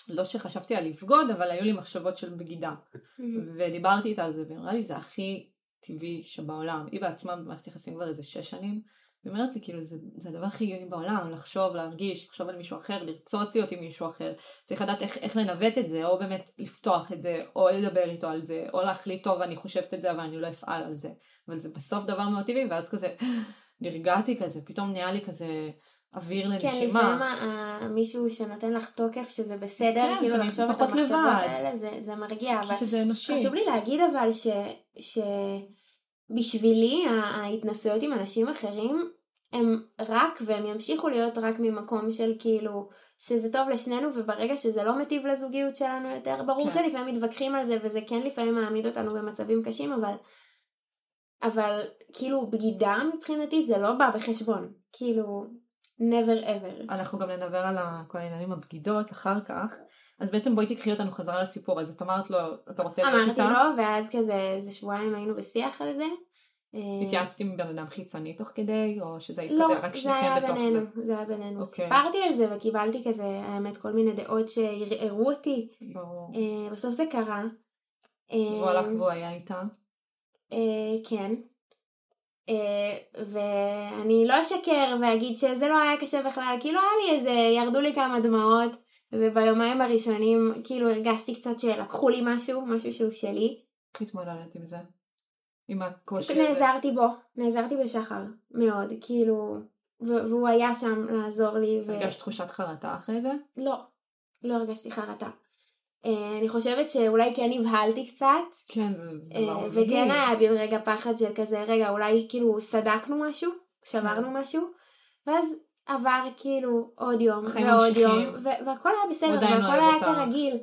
לא שחשבתי על לבגוד, אבל היו לי מחשבות של בגידה. Mm-hmm. ודיברתי איתה על זה, והיא לי, זה הכי טבעי שבעולם. היא בעצמה במערכת יחסים כבר איזה שש שנים, והיא אומרת לי כאילו זה, זה הדבר הכי הגיוני בעולם, לחשוב, להרגיש, לחשוב על מישהו אחר, לרצות להיות עם מישהו אחר. צריך לדעת איך, איך לנווט את זה, או באמת לפתוח את זה, או לדבר איתו על זה, או להחליט טוב אני חושבת את זה אבל אני לא אפעל על זה. אבל זה בסוף דבר מאוד טבעי, ואז כזה נרגעתי כזה, פתאום נהיה לי כזה אוויר כן, לנשימה. כן, לפעמים מישהו שנותן לך תוקף שזה בסדר, כן, כאילו לחשוב את המחשבות האלה, זה, זה מרגיע. אבל שזה אנושי. חשוב לי להגיד אבל ש... שבשבילי ההתנסויות עם אנשים אחרים הם רק והם ימשיכו להיות רק ממקום של כאילו שזה טוב לשנינו וברגע שזה לא מטיב לזוגיות שלנו יותר ברור כן. שלפעמים מתווכחים על זה וזה כן לפעמים מעמיד אותנו במצבים קשים אבל אבל כאילו בגידה מבחינתי זה לא בא בחשבון כאילו never ever. אנחנו גם נדבר על כל העניינים הבגידות אחר כך. אז בעצם בואי תקחי אותנו חזרה לסיפור, אז את אמרת לו, אתה רוצה להיות איתה? אמרתי לו, ואז כזה, איזה שבועיים היינו בשיח על זה. אה, התייעצתי עם בן אדם חיצוני תוך כדי, או שזה לא, כזה רק שניכם בתוך בינינו, זה? לא, זה היה בינינו. Okay. אוקיי. סיפרתי על זה וקיבלתי כזה, האמת, כל מיני דעות שערערו אותי. ברור. Uh, בסוף זה קרה. והוא הלך אה, והוא היה איתה? כן. Uh, ואני לא אשקר ואגיד שזה לא היה קשה בכלל, כאילו היה לי איזה, ירדו לי כמה דמעות. וביומיים הראשונים כאילו הרגשתי קצת שלקחו לי משהו, משהו שהוא שלי. איך התמודדת עם זה? עם הקושי הזה? נעזרתי בו, נעזרתי בשחר, מאוד, כאילו, והוא היה שם לעזור לי. ו... הרגשת תחושת חרטה אחרי זה? לא, לא הרגשתי חרטה. אה, אני חושבת שאולי כן נבהלתי קצת. כן, זה אה, דבר וכן. היה בי רגע פחד של כזה, רגע, אולי כאילו סדקנו משהו, שברנו כן. משהו, ואז עבר כאילו עוד יום ועוד. יום, והכל היה בסדר, והכל היה. כרגיל.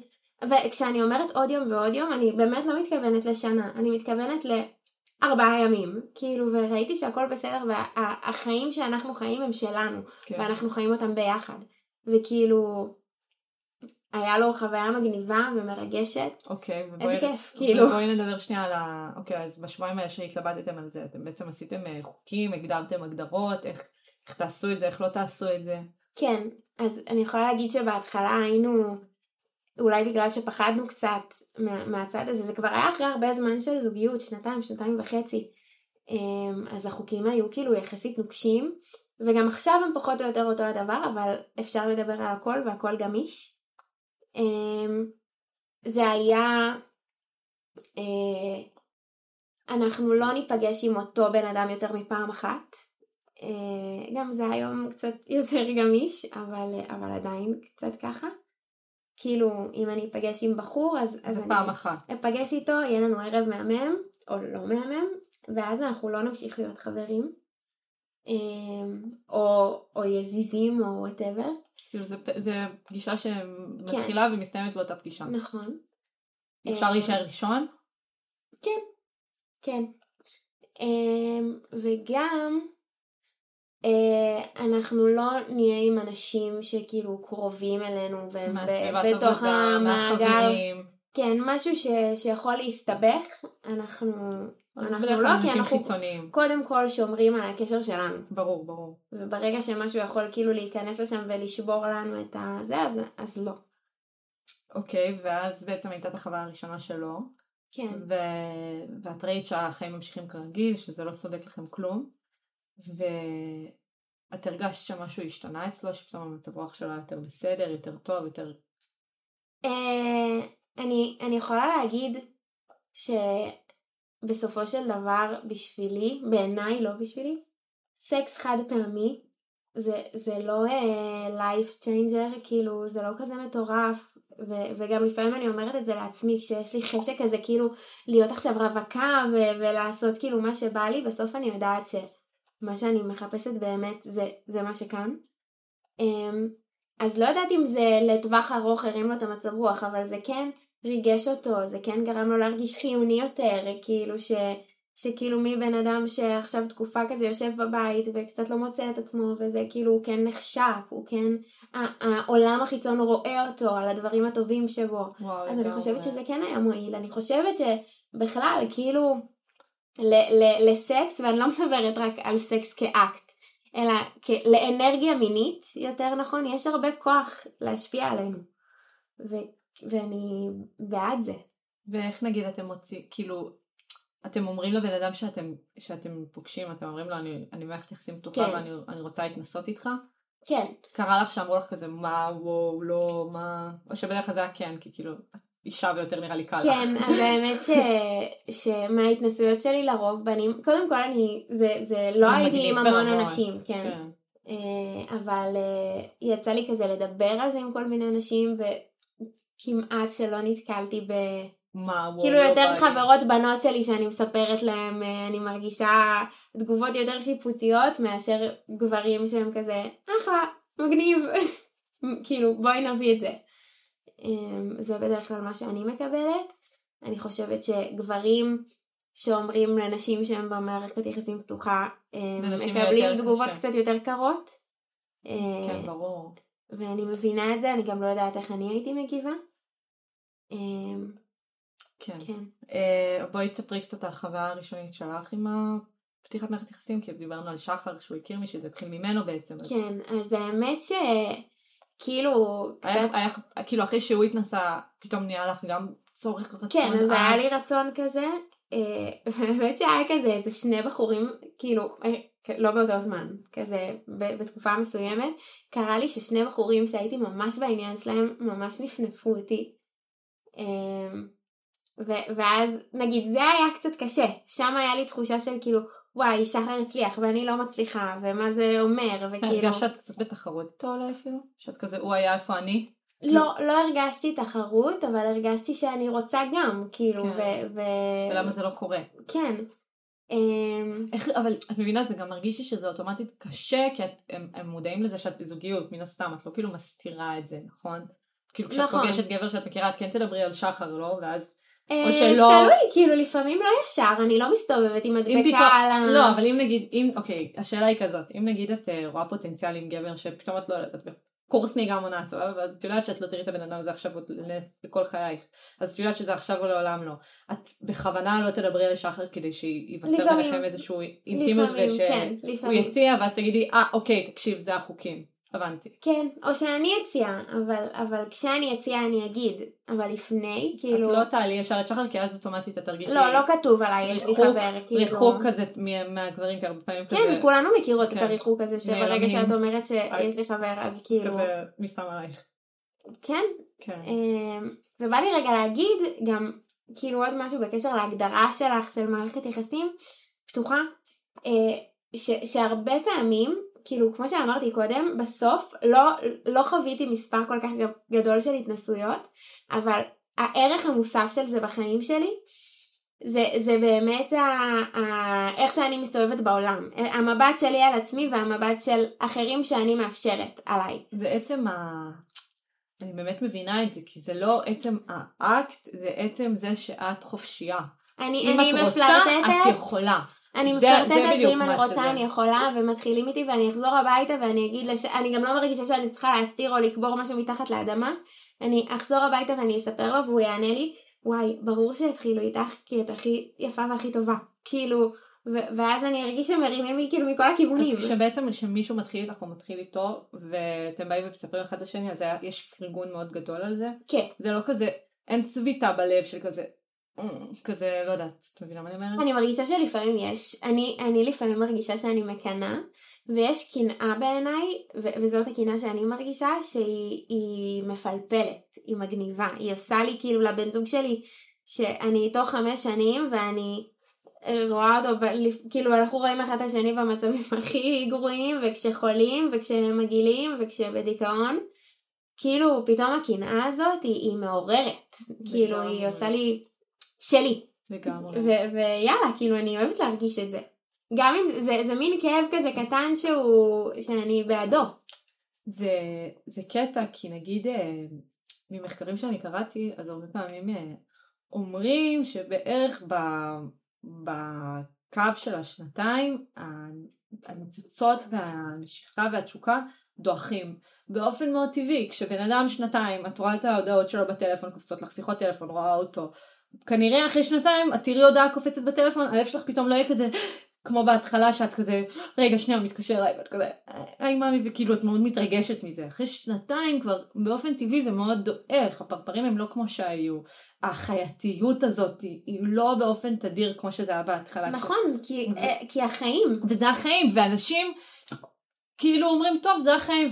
וכשאני אומרת עוד יום ועוד יום, אני באמת לא מתכוונת לשנה, אני מתכוונת לארבעה ימים, כאילו, וראיתי שהכל בסדר, והחיים שאנחנו חיים הם שלנו, כן. ואנחנו חיים אותם ביחד. וכאילו, היה לו חוויה מגניבה ומרגשת, אוקיי, ובואי... איזה כיף, כאילו. בואי נדבר שנייה על ה... אוקיי, אז בשבועיים האלה שהתלבטתם על זה, אתם בעצם עשיתם אה, חוקים, הגדרתם הגדרות, איך, איך תעשו את זה, איך לא תעשו את זה. כן, אז אני יכולה להגיד שבהתחלה היינו, אולי בגלל שפחדנו קצת מה, מהצד הזה, זה כבר היה אחרי הרבה זמן של זוגיות, שנתיים, שנתיים וחצי. אמ, אז החוקים היו כאילו יחסית נוקשים, וגם עכשיו הם פחות או יותר אותו הדבר, אבל אפשר לדבר על הכל והכל גמיש. אמ, זה היה, אה, אנחנו לא ניפגש עם אותו בן אדם יותר מפעם אחת. אה, גם זה היום קצת יותר גמיש, אבל, אבל עדיין קצת ככה. כאילו, אם אני אפגש עם בחור, אז, אז אני אחת. אפגש איתו, יהיה לנו ערב מהמם, או לא מהמם, ואז אנחנו לא נמשיך להיות חברים. אה, או, או יזיזים, או וואטאבר. כאילו זה, זה פגישה שמתחילה ומסתיימת באותה פגישה. נכון. אפשר אה, להישאר ראשון? כן. אמ, וגם אה, אנחנו לא נהיה עם אנשים שכאילו קרובים אלינו והם בתוך המעגל. כן, משהו ש, שיכול להסתבך, אנחנו, אנחנו לא, כי אנחנו חיצוניים. קודם כל שומרים על הקשר שלנו. ברור, ברור. וברגע שמשהו יכול כאילו להיכנס לשם ולשבור לנו את הזה, אז, אז לא. אוקיי, ואז בעצם הייתה את החוויה הראשונה שלו, כן. ו... ואת ראית שהחיים ממשיכים כרגיל, שזה לא סודק לכם כלום, ואת הרגשת שמשהו השתנה אצלו, שפתאום המצב רוח שלו היה יותר בסדר, יותר טוב, יותר... אה, אני, אני יכולה להגיד שבסופו של דבר בשבילי, בעיניי לא בשבילי, סקס חד פעמי זה, זה לא uh, life changer, כאילו זה לא כזה מטורף, ו- וגם לפעמים אני אומרת את זה לעצמי כשיש לי חשק כזה כאילו להיות עכשיו רווקה ו- ולעשות כאילו מה שבא לי, בסוף אני יודעת שמה שאני מחפשת באמת זה, זה מה שכאן. Um, אז לא יודעת אם זה לטווח ארוך הרים לו את המצב רוח, אבל זה כן ריגש אותו, זה כן גרם לו להרגיש חיוני יותר, כאילו ש... שכאילו מבן אדם שעכשיו תקופה כזה יושב בבית וקצת לא מוצא את עצמו וזה כאילו הוא כן נחשק, הוא כן, העולם החיצון רואה אותו על הדברים הטובים שבו. וואו, אז אני. חושבת שזה כן היה מועיל, אני חושבת שבכלל כאילו ל- ל- לסקס, ואני לא מדברת רק על סקס כאקט, אלא כ- לאנרגיה מינית, יותר נכון, יש הרבה כוח להשפיע עלינו. ו- ואני בעד זה. ואיך נגיד אתם מוצאים, כאילו, אתם אומרים לבן אדם שאתם, שאתם פוגשים, אתם אומרים לו, אני, אני מערכת יחסים פתוחה כן. ואני אני רוצה להתנסות איתך? כן, קרה לך שאמרו לך כזה, מה, וואו, לא, מה, או שבדרך כלל זה היה כן, כי כאילו, אישה ויותר נראה לי קל לך. כן, אז האמת ש... שמההתנסויות שלי לרוב בנים, קודם כל אני, זה, זה לא הייתי עם המון אנשים, כן. כן. אה, אבל אה, יצא לי כזה לדבר על זה עם כל מיני אנשים וכמעט שלא נתקלתי ב... מה, וואו, כאילו לא יותר לי. חברות בנות שלי שאני מספרת להם, אה, אני מרגישה תגובות יותר שיפוטיות מאשר גברים שהם כזה, אחלה, מגניב, כאילו בואי נביא את זה. אה, זה בדרך כלל מה שאני מקבלת. אני חושבת שגברים שאומרים לנשים שהם במערכת יחסים פתוחה, אה, מקבלים תגובות קשה. קצת יותר קרות. אה, כן, ברור. ואני מבינה את זה, אני גם לא יודעת איך אני הייתי מגיבה. אה, כן. כן. אה, בואי תספרי קצת על החוויה הראשונית שלך עם הפתיחת מערכת יחסים, כי דיברנו על שחר שהוא הכיר מישהי, זה התחיל ממנו בעצם. אז כן, אז האמת שכאילו, קצת, היה, היה, כאילו אחרי שהוא התנסה, פתאום נהיה לך גם צורך ורצון. כן, אז היה. לי רצון כזה, אה, והאמת שהיה כזה איזה שני בחורים, כאילו, אה, לא באותו זמן, כזה בתקופה מסוימת, קרה לי ששני בחורים שהייתי ממש בעניין שלהם, ממש נפנפו אותי. אה, ו- ואז נגיד זה היה קצת קשה, שם היה לי תחושה של כאילו וואי שחר הצליח ואני לא מצליחה ומה זה אומר וכאילו הרגשת קצת בתחרות איתו אולי אפילו? שאת כזה, הוא היה איפה אני? לא, לא הרגשתי תחרות, אבל הרגשתי שאני רוצה גם, כאילו, כן. ו... ו... ולמה זה לא קורה? כן. אמ, איך, אבל את מבינה, זה גם מרגיש לי שזה אוטומטית קשה, כי את, הם, הם מודעים לזה שאת בזוגיות, מן הסתם, את לא כאילו מסתירה את זה, נכון? כאילו כשאת נכון. פוגשת גבר שאת מכירה, את כן תדברי על שחר, לא? ואז... אה, שלא- תלוי, כאילו לפעמים לא ישר, אני לא מסתובבת עם מדבקה על ה... לא, אבל אם נגיד, אם, אוקיי, השאלה היא כזאת, אם נגיד את אה, רואה פוטנציאל עם גבר שפתאום את לא, את בקורס נהיגה מונעת, סבבה, ואת יודעת שאת לא תראי את הבן אדם הזה עכשיו עוד לכל חייך, אז את יודעת שזה עכשיו או לעולם לא. את בכוונה לא תדברי על שחר כדי שייווצר. ביניכם איזשהו אינטימיות לפעמים, ושהוא כן. יציע ואז תגידי, אה, אוקיי, תקשיב, זה החוקים. הבנתי. כן, או שאני אציע, אבל, אבל כשאני אציע אני אגיד, אבל לפני, את כאילו... לא תעלי ישר את שחר, כי אז אוטומטית את תרגישי לא, לא כתוב עליי, יש לי חבר, כאילו... ריחוק כזה מה- מהגברים, כי הרבה פעמים כזה, כן, כולנו מכירות את כן. הריחוק הזה, שברגע. שאת אומרת שיש לי חבר, אז כאילו... מי שם עלייך. כן, כן. אמ, ובא לי רגע להגיד גם כאילו עוד משהו בקשר להגדרה שלך של מערכת יחסים פתוחה, אה, ש, שהרבה פעמים, כאילו כמו שאמרתי קודם, בסוף לא, לא חוויתי מספר כל כך גדול של התנסויות, אבל הערך המוסף של זה בחיים שלי, זה, זה באמת ה, ה, איך שאני מסתובבת בעולם, המבט שלי על עצמי והמבט של אחרים שאני מאפשרת עליי. ועצם ה... אני באמת מבינה את זה, כי זה לא עצם האקט, זה עצם זה שאת חופשייה. אני, אם אני את רוצה, מפלרטטת, את יכולה. אני בדיוק ואם אני רוצה שזה. אני יכולה ומתחילים איתי ואני אחזור הביתה ואני אגיד לש... אני גם לא מרגישה שאני צריכה להסתיר או לקבור משהו מתחת לאדמה אני אחזור הביתה ואני אספר לו והוא יענה לי וואי ברור שהתחילו איתך כי את הכי יפה והכי טובה כאילו ו- ואז אני ארגיש שמרימים לי כאילו מכל הכיוונים אז כשבעצם כשמישהו מתחיל איתך או מתחיל איתו, ואתם באים ומספרים אחד לשני, אז יש פרגון מאוד גדול על זה. כן זה לא כזה, אין צביטה בלב של כזה, כזה, לא יודעת, את מבינה מה אני אומרת? אני מרגישה שלפעמים יש, אני, אני לפעמים מרגישה שאני מקנאה, ויש קנאה בעיניי, ו- וזאת הקנאה שאני מרגישה, שהיא היא מפלפלת, היא מגניבה, היא עושה לי כאילו לבן זוג שלי, שאני איתו חמש שנים, ואני רואה אותו, ב- כאילו אנחנו רואים אחד את השני במצבים הכי גרועים, וכשחולים, וכשמגעילים, וכשבדיכאון. כאילו פתאום הקנאה הזאת היא, היא מעוררת, כאילו היא לגמרי. עושה לי שלי, לגמרי. ויאללה, כאילו אני אוהבת להרגיש את זה. גם אם זה, זה מין כאב כזה קטן שהוא, שאני בעדו. זה, זה קטע, כי נגיד אה, ממחקרים שאני קראתי, אז הרבה פעמים אה, אומרים שבערך ב, בקו של השנתיים, הניצוצות והנשיכה והתשוקה דועכים באופן מאוד טבעי. כשבן אדם שנתיים, את רואה את ההודעות שלו בטלפון, קופצות לך שיחות טלפון, רואה אותו. כנראה אחרי שנתיים את תראי הודעה קופצת בטלפון, הלב שלך פתאום לא יהיה כזה כמו בהתחלה שאת כזה, רגע שנייה הוא מתקשר אליי ואת כזה, היי מאמי וכאילו את מאוד מתרגשת מזה. אחרי שנתיים כבר באופן טבעי זה מאוד דועך, הפרפרים הם לא כמו שהיו. החייתיות הזאת היא, לא באופן תדיר כמו שזה היה בהתחלה. נכון, כי, אה, כי החיים. וזה החיים, ואנשים כאילו אומרים טוב זה החיים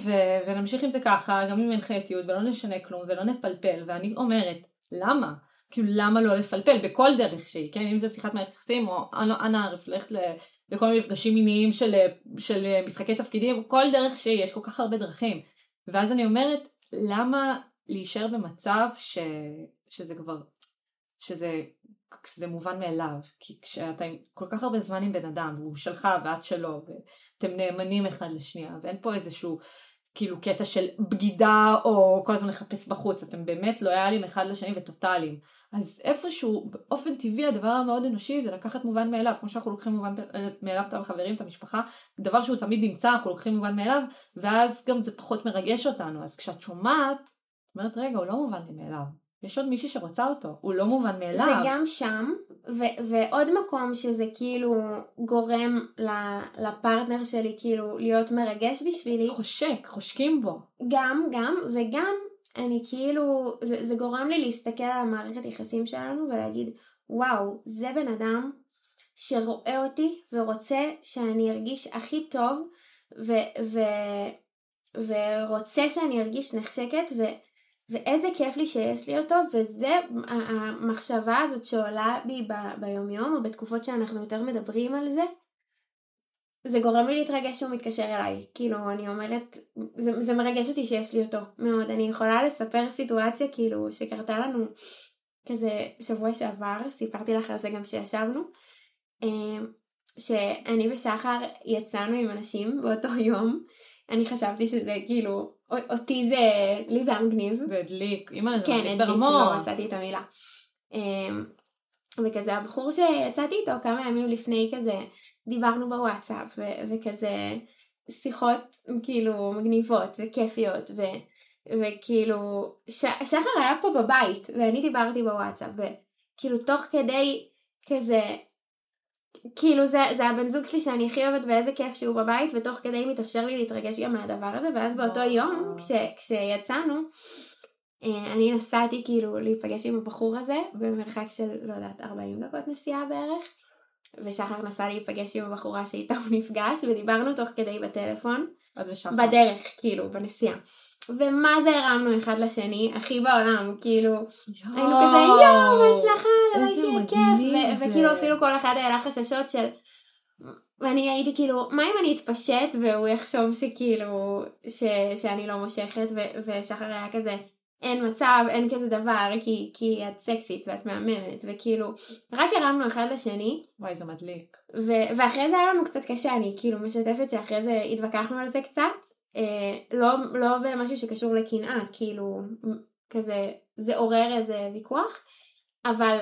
ונמשיך עם זה ככה, גם אם אין חייתיות ולא נשנה כלום ולא נפלפל, ואני אומרת למה? כאילו למה לא לפלפל בכל דרך שהיא, כן? אם זה פתיחת מערכת יחסים או אנא ערף ללכת לכל מיני מפגשים מיניים של, של משחקי תפקידים, כל דרך שהיא, יש כל כך הרבה דרכים. ואז אני אומרת, למה להישאר במצב ש, שזה כבר, שזה, שזה מובן מאליו, כי כשאתה כל כך הרבה זמן עם בן אדם, והוא שלך ואת שלו, ואתם נאמנים אחד לשנייה, ואין פה איזשהו כאילו קטע של בגידה או כל הזמן לחפש בחוץ, אתם באמת לויאליים אחד לשני וטוטאליים. אז איפשהו באופן טבעי הדבר המאוד אנושי זה לקחת מובן מאליו, כמו שאנחנו לוקחים מובן מאליו את החברים, את המשפחה, דבר שהוא תמיד נמצא אנחנו לוקחים מובן מאליו, ואז גם זה פחות מרגש אותנו, אז כשאת שומעת, את אומרת רגע הוא לא מובן לי מאליו, יש עוד מישהי שרוצה אותו, הוא לא מובן מאליו. זה גם שם, ו- ועוד מקום שזה כאילו גורם לפרטנר שלי כאילו להיות מרגש בשבילי, חושק, חושקים בו. גם, גם, וגם אני כאילו, זה, זה גורם לי להסתכל על המערכת יחסים שלנו ולהגיד, וואו, זה בן אדם שרואה אותי ורוצה שאני ארגיש הכי טוב, ו- ו- ורוצה שאני ארגיש נחשקת, ו- ואיזה כיף לי שיש לי אותו, וזה המחשבה הזאת שעולה בי ב- ביומיום, או בתקופות שאנחנו יותר מדברים על זה, זה גורם לי להתרגש שהוא מתקשר אליי. כאילו, אני אומרת, זה, זה מרגש אותי שיש לי אותו מאוד. אני יכולה לספר סיטואציה כאילו שקרתה לנו כזה שבוע שעבר, סיפרתי לך על זה גם כשישבנו, אה, שאני ושחר יצאנו עם אנשים באותו יום. אני חשבתי שזה כאילו, אותי זה, לי זה היה מגניב. זה הדליק, אימא זה כן, הדליק ברמות. לא מצאתי את המילה. אה, וכזה הבחור שיצאתי איתו כמה ימים לפני כזה דיברנו בוואטסאפ ו- וכזה שיחות כאילו מגניבות וכיפיות ו- וכאילו ש- שחר היה פה בבית ואני דיברתי בוואטסאפ וכאילו תוך כדי כזה כאילו זה, זה הבן זוג שלי שאני הכי אוהבת ואיזה כיף שהוא בבית ותוך כדי מתאפשר לי להתרגש גם מהדבר הזה ואז באותו יום כש, כשיצאנו אה, אני נסעתי כאילו להיפגש עם הבחור הזה במרחק של לא יודעת 40 דקות נסיעה בערך ושחר נסע להיפגש עם הבחורה שאיתה הוא נפגש ודיברנו תוך כדי בטלפון. בדרך כאילו בנסיעה ומה זה הרמנו אחד לשני? הכי בעולם כאילו היינו כזה יואו בהצלחה הלוואי שיהיה כיף. וכאילו אפילו כל אחד היה לה חששות של ואני הייתי כאילו מה אם אני אתפשט? והוא יחשוב שכאילו ש- שאני לא מושכת ו- ושחר היה כזה אין מצב, אין כזה דבר, כי, כי את סקסית ואת מהממת, וכאילו, רק הרמנו אחד לשני. וואי, זה מדליק. ו- ואחרי זה היה לנו קצת קשה, אני כאילו משתפת שאחרי זה התווכחנו על זה קצת, לא, לא במשהו שקשור לקנאה, כאילו, כזה, זה עורר איזה ויכוח, אבל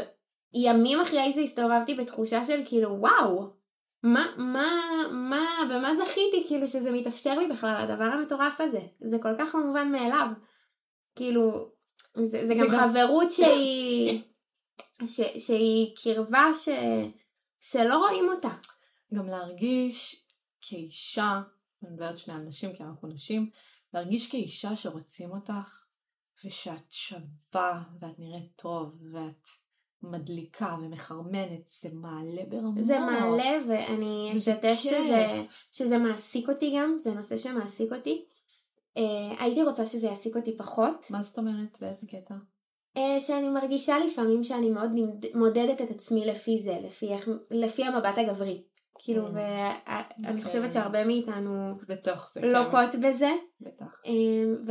ימים אחרי זה הסתובבתי בתחושה של כאילו, וואו, מה, מה, מה, במה זכיתי כאילו שזה מתאפשר לי בכלל, הדבר המטורף הזה, זה כל כך לא מובן מאליו. כאילו, זה, זה, זה גם, גם חברות שהיא, ש, שהיא קרבה ש, שלא רואים אותה. גם להרגיש כאישה, אני מדברת שני אנשים כי אנחנו נשים, להרגיש כאישה שרוצים אותך ושאת שווה ואת נראית טוב ואת מדליקה ומחרמנת, זה מעלה ברמות. זה מעלה ואני אשתף שזה, שזה מעסיק אותי גם, זה נושא שמעסיק אותי. Uh, הייתי רוצה שזה יעסיק אותי פחות. מה זאת אומרת? באיזה קטע? Uh, שאני מרגישה לפעמים שאני מאוד מודדת את עצמי לפי זה, לפי, לפי המבט הגברי. כאילו, mm. ואני. חושבת. שהרבה מאיתנו לוקות כן. בזה. בטח. Uh,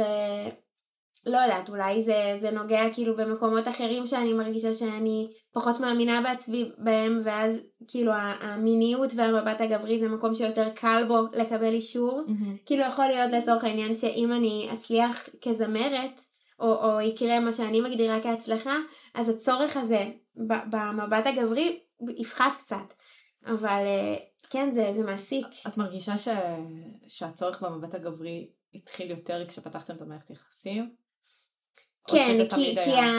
ולא יודעת, אולי זה, זה נוגע כאילו במקומות אחרים שאני מרגישה שאני פחות מאמינה בעצמי בהם, ואז כאילו המיניות והמבט הגברי זה מקום שיותר קל בו לקבל אישור. Mm-hmm. כאילו יכול להיות לצורך העניין שאם אני אצליח כזמרת, או, או יקרה מה שאני מגדירה כהצלחה, אז הצורך הזה במבט הגברי יפחת קצת. אבל אה, כן, זה, זה מעסיק. את מרגישה ש... שהצורך במבט הגברי התחיל יותר כשפתחתם את המערכת יחסים? כן, כי, כי, ה...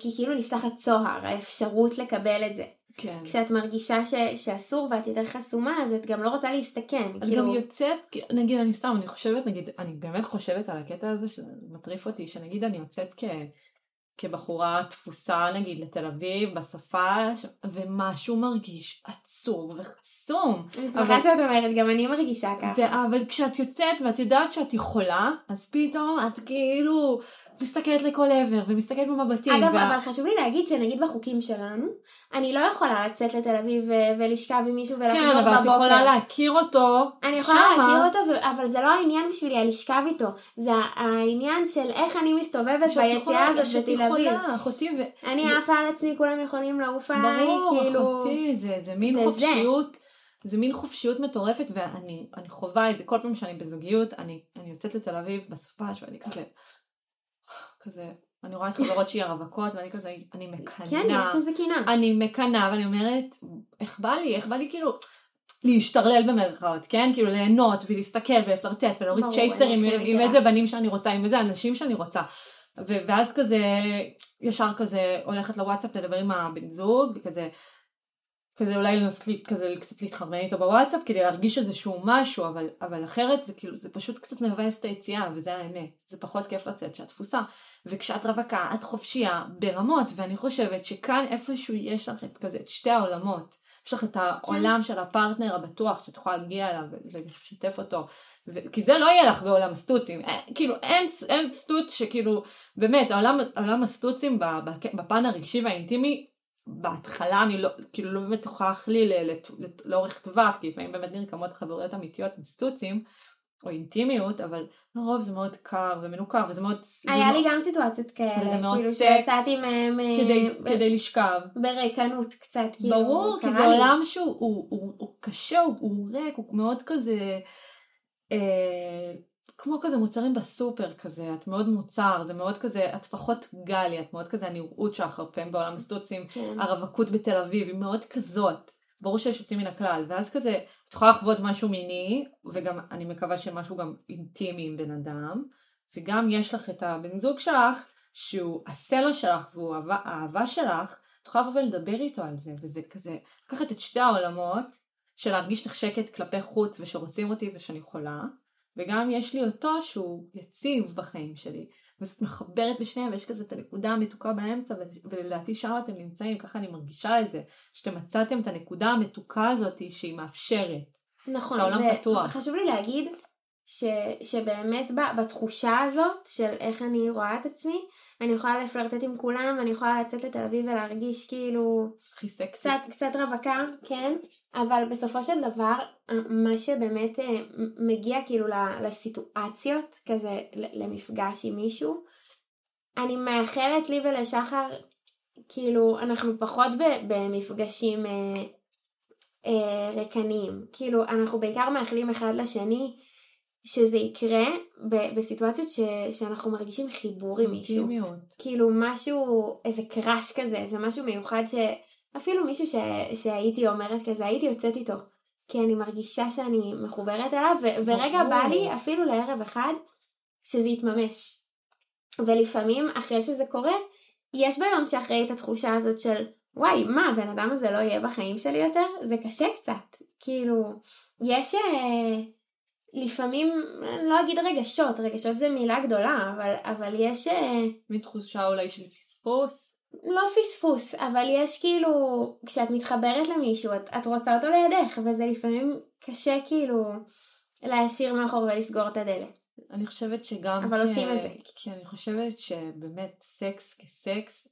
כי כאילו נפתח הצוהר, האפשרות לקבל את זה. כן. כשאת מרגישה ש, שאסור ואת יותר חסומה, אז את גם לא רוצה להסתכן. את כאילו... גם יוצאת, נגיד אני סתם, אני חושבת, נגיד, אני באמת חושבת על הקטע הזה שמטריף אותי, שנגיד אני יוצאת כ... כבחורה תפוסה נגיד לתל אביב בשפה ומשהו מרגיש עצוב וחסום. אני שמחה שאת אומרת גם אני מרגישה ככה. אבל כשאת יוצאת ואת יודעת שאת יכולה אז פתאום את כאילו מסתכלת לכל עבר ומסתכלת במבטים. אגב, וה... אבל חשוב לי להגיד שנגיד בחוקים שלנו, אני לא יכולה לצאת לתל אביב ולשכב עם מישהו ולחזור בבוקר. כן, אבל את יכולה להכיר אותו אני יכולה שמה. להכיר אותו, אבל זה לא העניין בשבילי לשכב איתו. זה העניין של איך אני מסתובבת ביציאה הזאת אביב. יכולה, אחותי. ו... אני עפה על עצמי, כולם יכולים לעוף עליי, כאילו... ברור, אחותי, זה, זה מין זה חופשיות. זה. זה מין חופשיות מטורפת ואני חווה את זה כל פעם שאני בזוגיות אני, אני יוצאת לתל אביב בסופש ואני כזה כזה, אני רואה את חברות שהיא הרווקות, ואני כזה, אני מקנאה. כן, יש איזה קינה. אני מקנאה, ואני אומרת, איך בא לי, איך בא לי כאילו... להשתרלל במרכאות, כן? כאילו ליהנות ולהסתכל ולפלרטט ולהוריד צ'ייסרים עם, עם איזה בנים שאני רוצה, עם איזה אנשים שאני רוצה. ואז כזה, ישר כזה הולכת לוואטסאפ לדבר עם הבן זוג, וכזה, כזה אולי לנסות כזה קצת להתחרמן איתו בוואטסאפ כדי להרגיש איזשהו משהו אבל אבל אחרת זה כאילו זה פשוט קצת מבאס את היציאה וזה האמת. זה פחות כיף לצאת שאת תפוסה וכשאת רווקה את חופשייה ברמות ואני חושבת שכאן איפשהו יש לך את כזה את שתי העולמות. יש לך את העולם של הפרטנר הבטוח שאת יכולה להגיע אליו ולשתף אותו ו- כי זה לא יהיה לך בעולם סטוצים אין, כאילו אין, אין סטוץ שכאילו באמת העולם, העולם הסטוצים בפן הרגשי והאינטימי בהתחלה אני לא, כאילו לא באמת הוכח לי לאורך טווח, כי לפעמים באמת נרקמות חברויות אמיתיות מסטוצים, או אינטימיות, אבל לרוב זה מאוד קר ומנוכר וזה מאוד... היה לי גם סיטואציות כאלה, וזה מאוד כאילו שיצאתי מהם אה, כדי, ב- כדי לשכב. בריקנות קצת, כאילו, ברור, כי זה לי. עולם שהוא הוא, הוא, הוא קשה, הוא, הוא ריק, הוא מאוד כזה, אה, כמו כזה מוצרים בסופר כזה, את מאוד מוצר, זה מאוד כזה, את פחות גלי, את מאוד כזה הנראות שלך הרבה בעולם הסטוצים, כן. הרווקות בתל אביב, היא מאוד כזאת. ברור שיש יוצאים מן הכלל, ואז כזה, את יכולה לחוות משהו מיני, וגם אני מקווה שמשהו גם אינטימי עם בן אדם, וגם יש לך את הבן זוג שלך, שהוא הסלע שלך והוא האהבה שלך, את יכולה לבוא ולדבר איתו על זה, וזה כזה, לקחת את שתי העולמות, של להרגיש נחשקת כלפי חוץ ושרוצים אותי ושאני חולה, וגם יש לי אותו שהוא יציב בחיים שלי. ואז את מחברת בשניהם ויש כזה את הנקודה המתוקה באמצע ו- ולדעתי שם אתם נמצאים, ככה אני מרגישה את זה, שאתם מצאתם את הנקודה המתוקה הזאת שהיא מאפשרת. נכון, שהעולם פתוח. וחשוב לי להגיד ש, שבאמת ב, בתחושה הזאת של איך אני רואה את עצמי, אני יכולה לפלרטט עם כולם, אני יכולה לצאת לתל אביב ולהרגיש כאילו הכי סקסי. קצת, קצת רווקה, כן, אבל בסופו של דבר, מה שבאמת אה, מגיע כאילו לסיטואציות, כזה למפגש עם מישהו, אני מאחלת לי ולשחר, כאילו, אנחנו פחות במפגשים אה, אה, ריקניים, כאילו, אנחנו בעיקר מאחלים אחד לשני שזה יקרה ב- בסיטואציות ש- שאנחנו מרגישים חיבור עם מישהו. אינטימיות. כאילו משהו, איזה קראש כזה, איזה משהו מיוחד שאפילו מישהו ש... שהייתי אומרת כזה, הייתי יוצאת איתו. כי אני מרגישה שאני מחוברת אליו, ו... ורגע. בא לי אפילו לערב אחד שזה יתממש. ולפעמים אחרי שזה קורה, יש ביום שאחרי את התחושה הזאת של וואי, מה, הבן אדם הזה לא יהיה בחיים שלי יותר? זה קשה קצת. כאילו, יש אה, לפעמים, אני לא אגיד רגשות, רגשות זה מילה גדולה, אבל, אבל יש... אה, מין תחושה אולי של פספוס. לא פספוס, אבל יש כאילו, כשאת מתחברת למישהו, את, את רוצה אותו לידך, וזה לפעמים קשה כאילו להשאיר מאחור ולסגור את הדלת. אני חושבת שגם... אבל כ- עושים את זה. כי אני חושבת שבאמת סקס כסקס,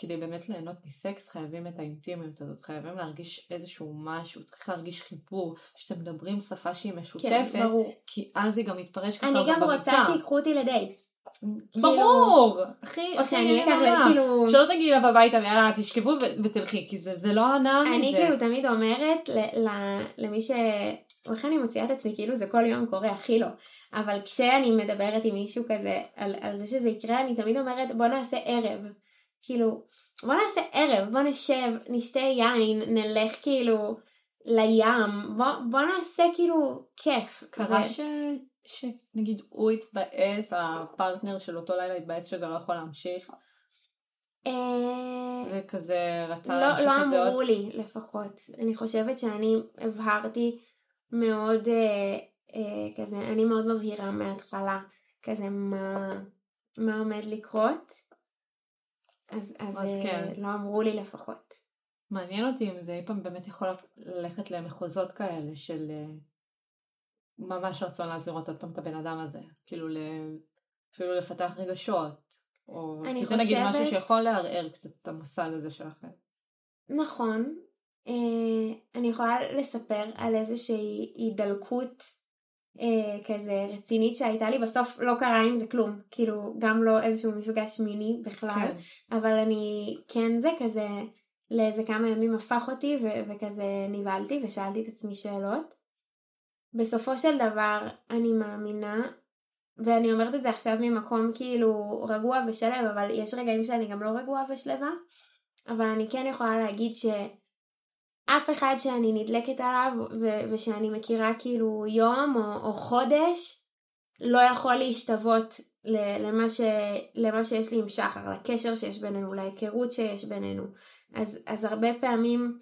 כדי באמת ליהנות מסקס חייבים את האינטימיות הזאת, חייבים להרגיש איזשהו משהו, צריך להרגיש חיבור, שאתם מדברים שפה שהיא משותפת, כן, ברור. כי אז היא גם מתפרש ככה אני גם רוצה במיטה. שיקחו אותי לדייט. ברור! הכי, או שאני אקח, נורא. כאילו... שלא תגיעי אליו הביתה ויאללה תשכבו ותלכי, כי זה, זה לא הנאה מזה. אני כאילו תמיד אומרת למי ש... איך אני מוציאה את עצמי, כאילו זה כל יום קורה, הכי לא. אבל כשאני מדברת עם מישהו כזה על זה שזה יקרה, אני תמיד אומרת בוא נעשה ערב. כאילו, בוא נעשה ערב, בוא נשב, נשתה יין, נלך כאילו לים, בוא, בוא נעשה כאילו כיף. קרה ו- ש... שנגיד הוא התבאס, הפרטנר של אותו לילה התבאס שזה לא יכול להמשיך, אה, וכזה רצה לא, להמשיך לא את זה עוד. אמרו לי לפחות. אני חושבת שאני הבהרתי מאוד אה, אה, כזה, אני מאוד מבהירה מההתחלה כזה מה, מה עומד לקרות. אז, אז, אז אה, כן. לא אמרו לי לפחות. מעניין אותי אם זה אי פעם באמת יכול ללכת למחוזות כאלה של אה, ממש רצון לראות עוד פעם את הבן אדם הזה, כאילו ל... אפילו לפתח רגשות, או אני כי זה נגיד משהו שיכול לערער קצת את המוסד הזה שלכם. נכון. אה, אני יכולה לספר על איזושהי הידלקות אה, כזה רצינית שהייתה לי, בסוף לא קרה עם זה כלום, כאילו גם לא איזשהו מפגש מיני בכלל. כן. אבל אני כן זה כזה לאיזה כמה ימים הפך אותי ו- וכזה נבהלתי ושאלתי את עצמי שאלות. בסופו של דבר אני מאמינה ואני אומרת את זה עכשיו ממקום כאילו רגוע ושלב אבל יש רגעים שאני גם לא רגועה ושלווה אבל אני כן יכולה להגיד שאף אחד שאני נדלקת עליו ו- ושאני מכירה כאילו יום או, או חודש לא יכול להשתוות ל- למה, ש, למה שיש לי עם שחר, לקשר שיש בינינו, להיכרות שיש בינינו. אז, אז הרבה פעמים,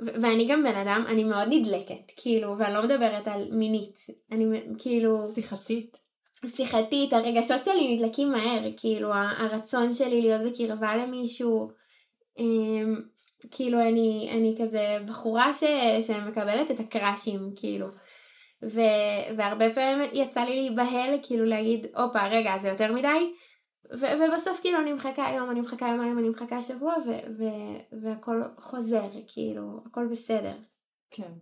ו- ואני גם בן אדם, אני מאוד נדלקת, כאילו, ואני לא מדברת על מינית, אני כאילו, שיחתית. שיחתית, הרגשות שלי נדלקים מהר, כאילו, הרצון שלי להיות בקרבה למישהו, אמ, כאילו, אני, אני כזה בחורה ש, שמקבלת את הקראשים, כאילו. ו, והרבה פעמים יצא לי להיבהל, כאילו להגיד, הופה, רגע, זה יותר מדי, ו- ובסוף כאילו אני מחכה היום, אני מחכה יומיים, אני מחכה שבוע, ו- ו- והכל חוזר, כאילו, הכל בסדר. כן.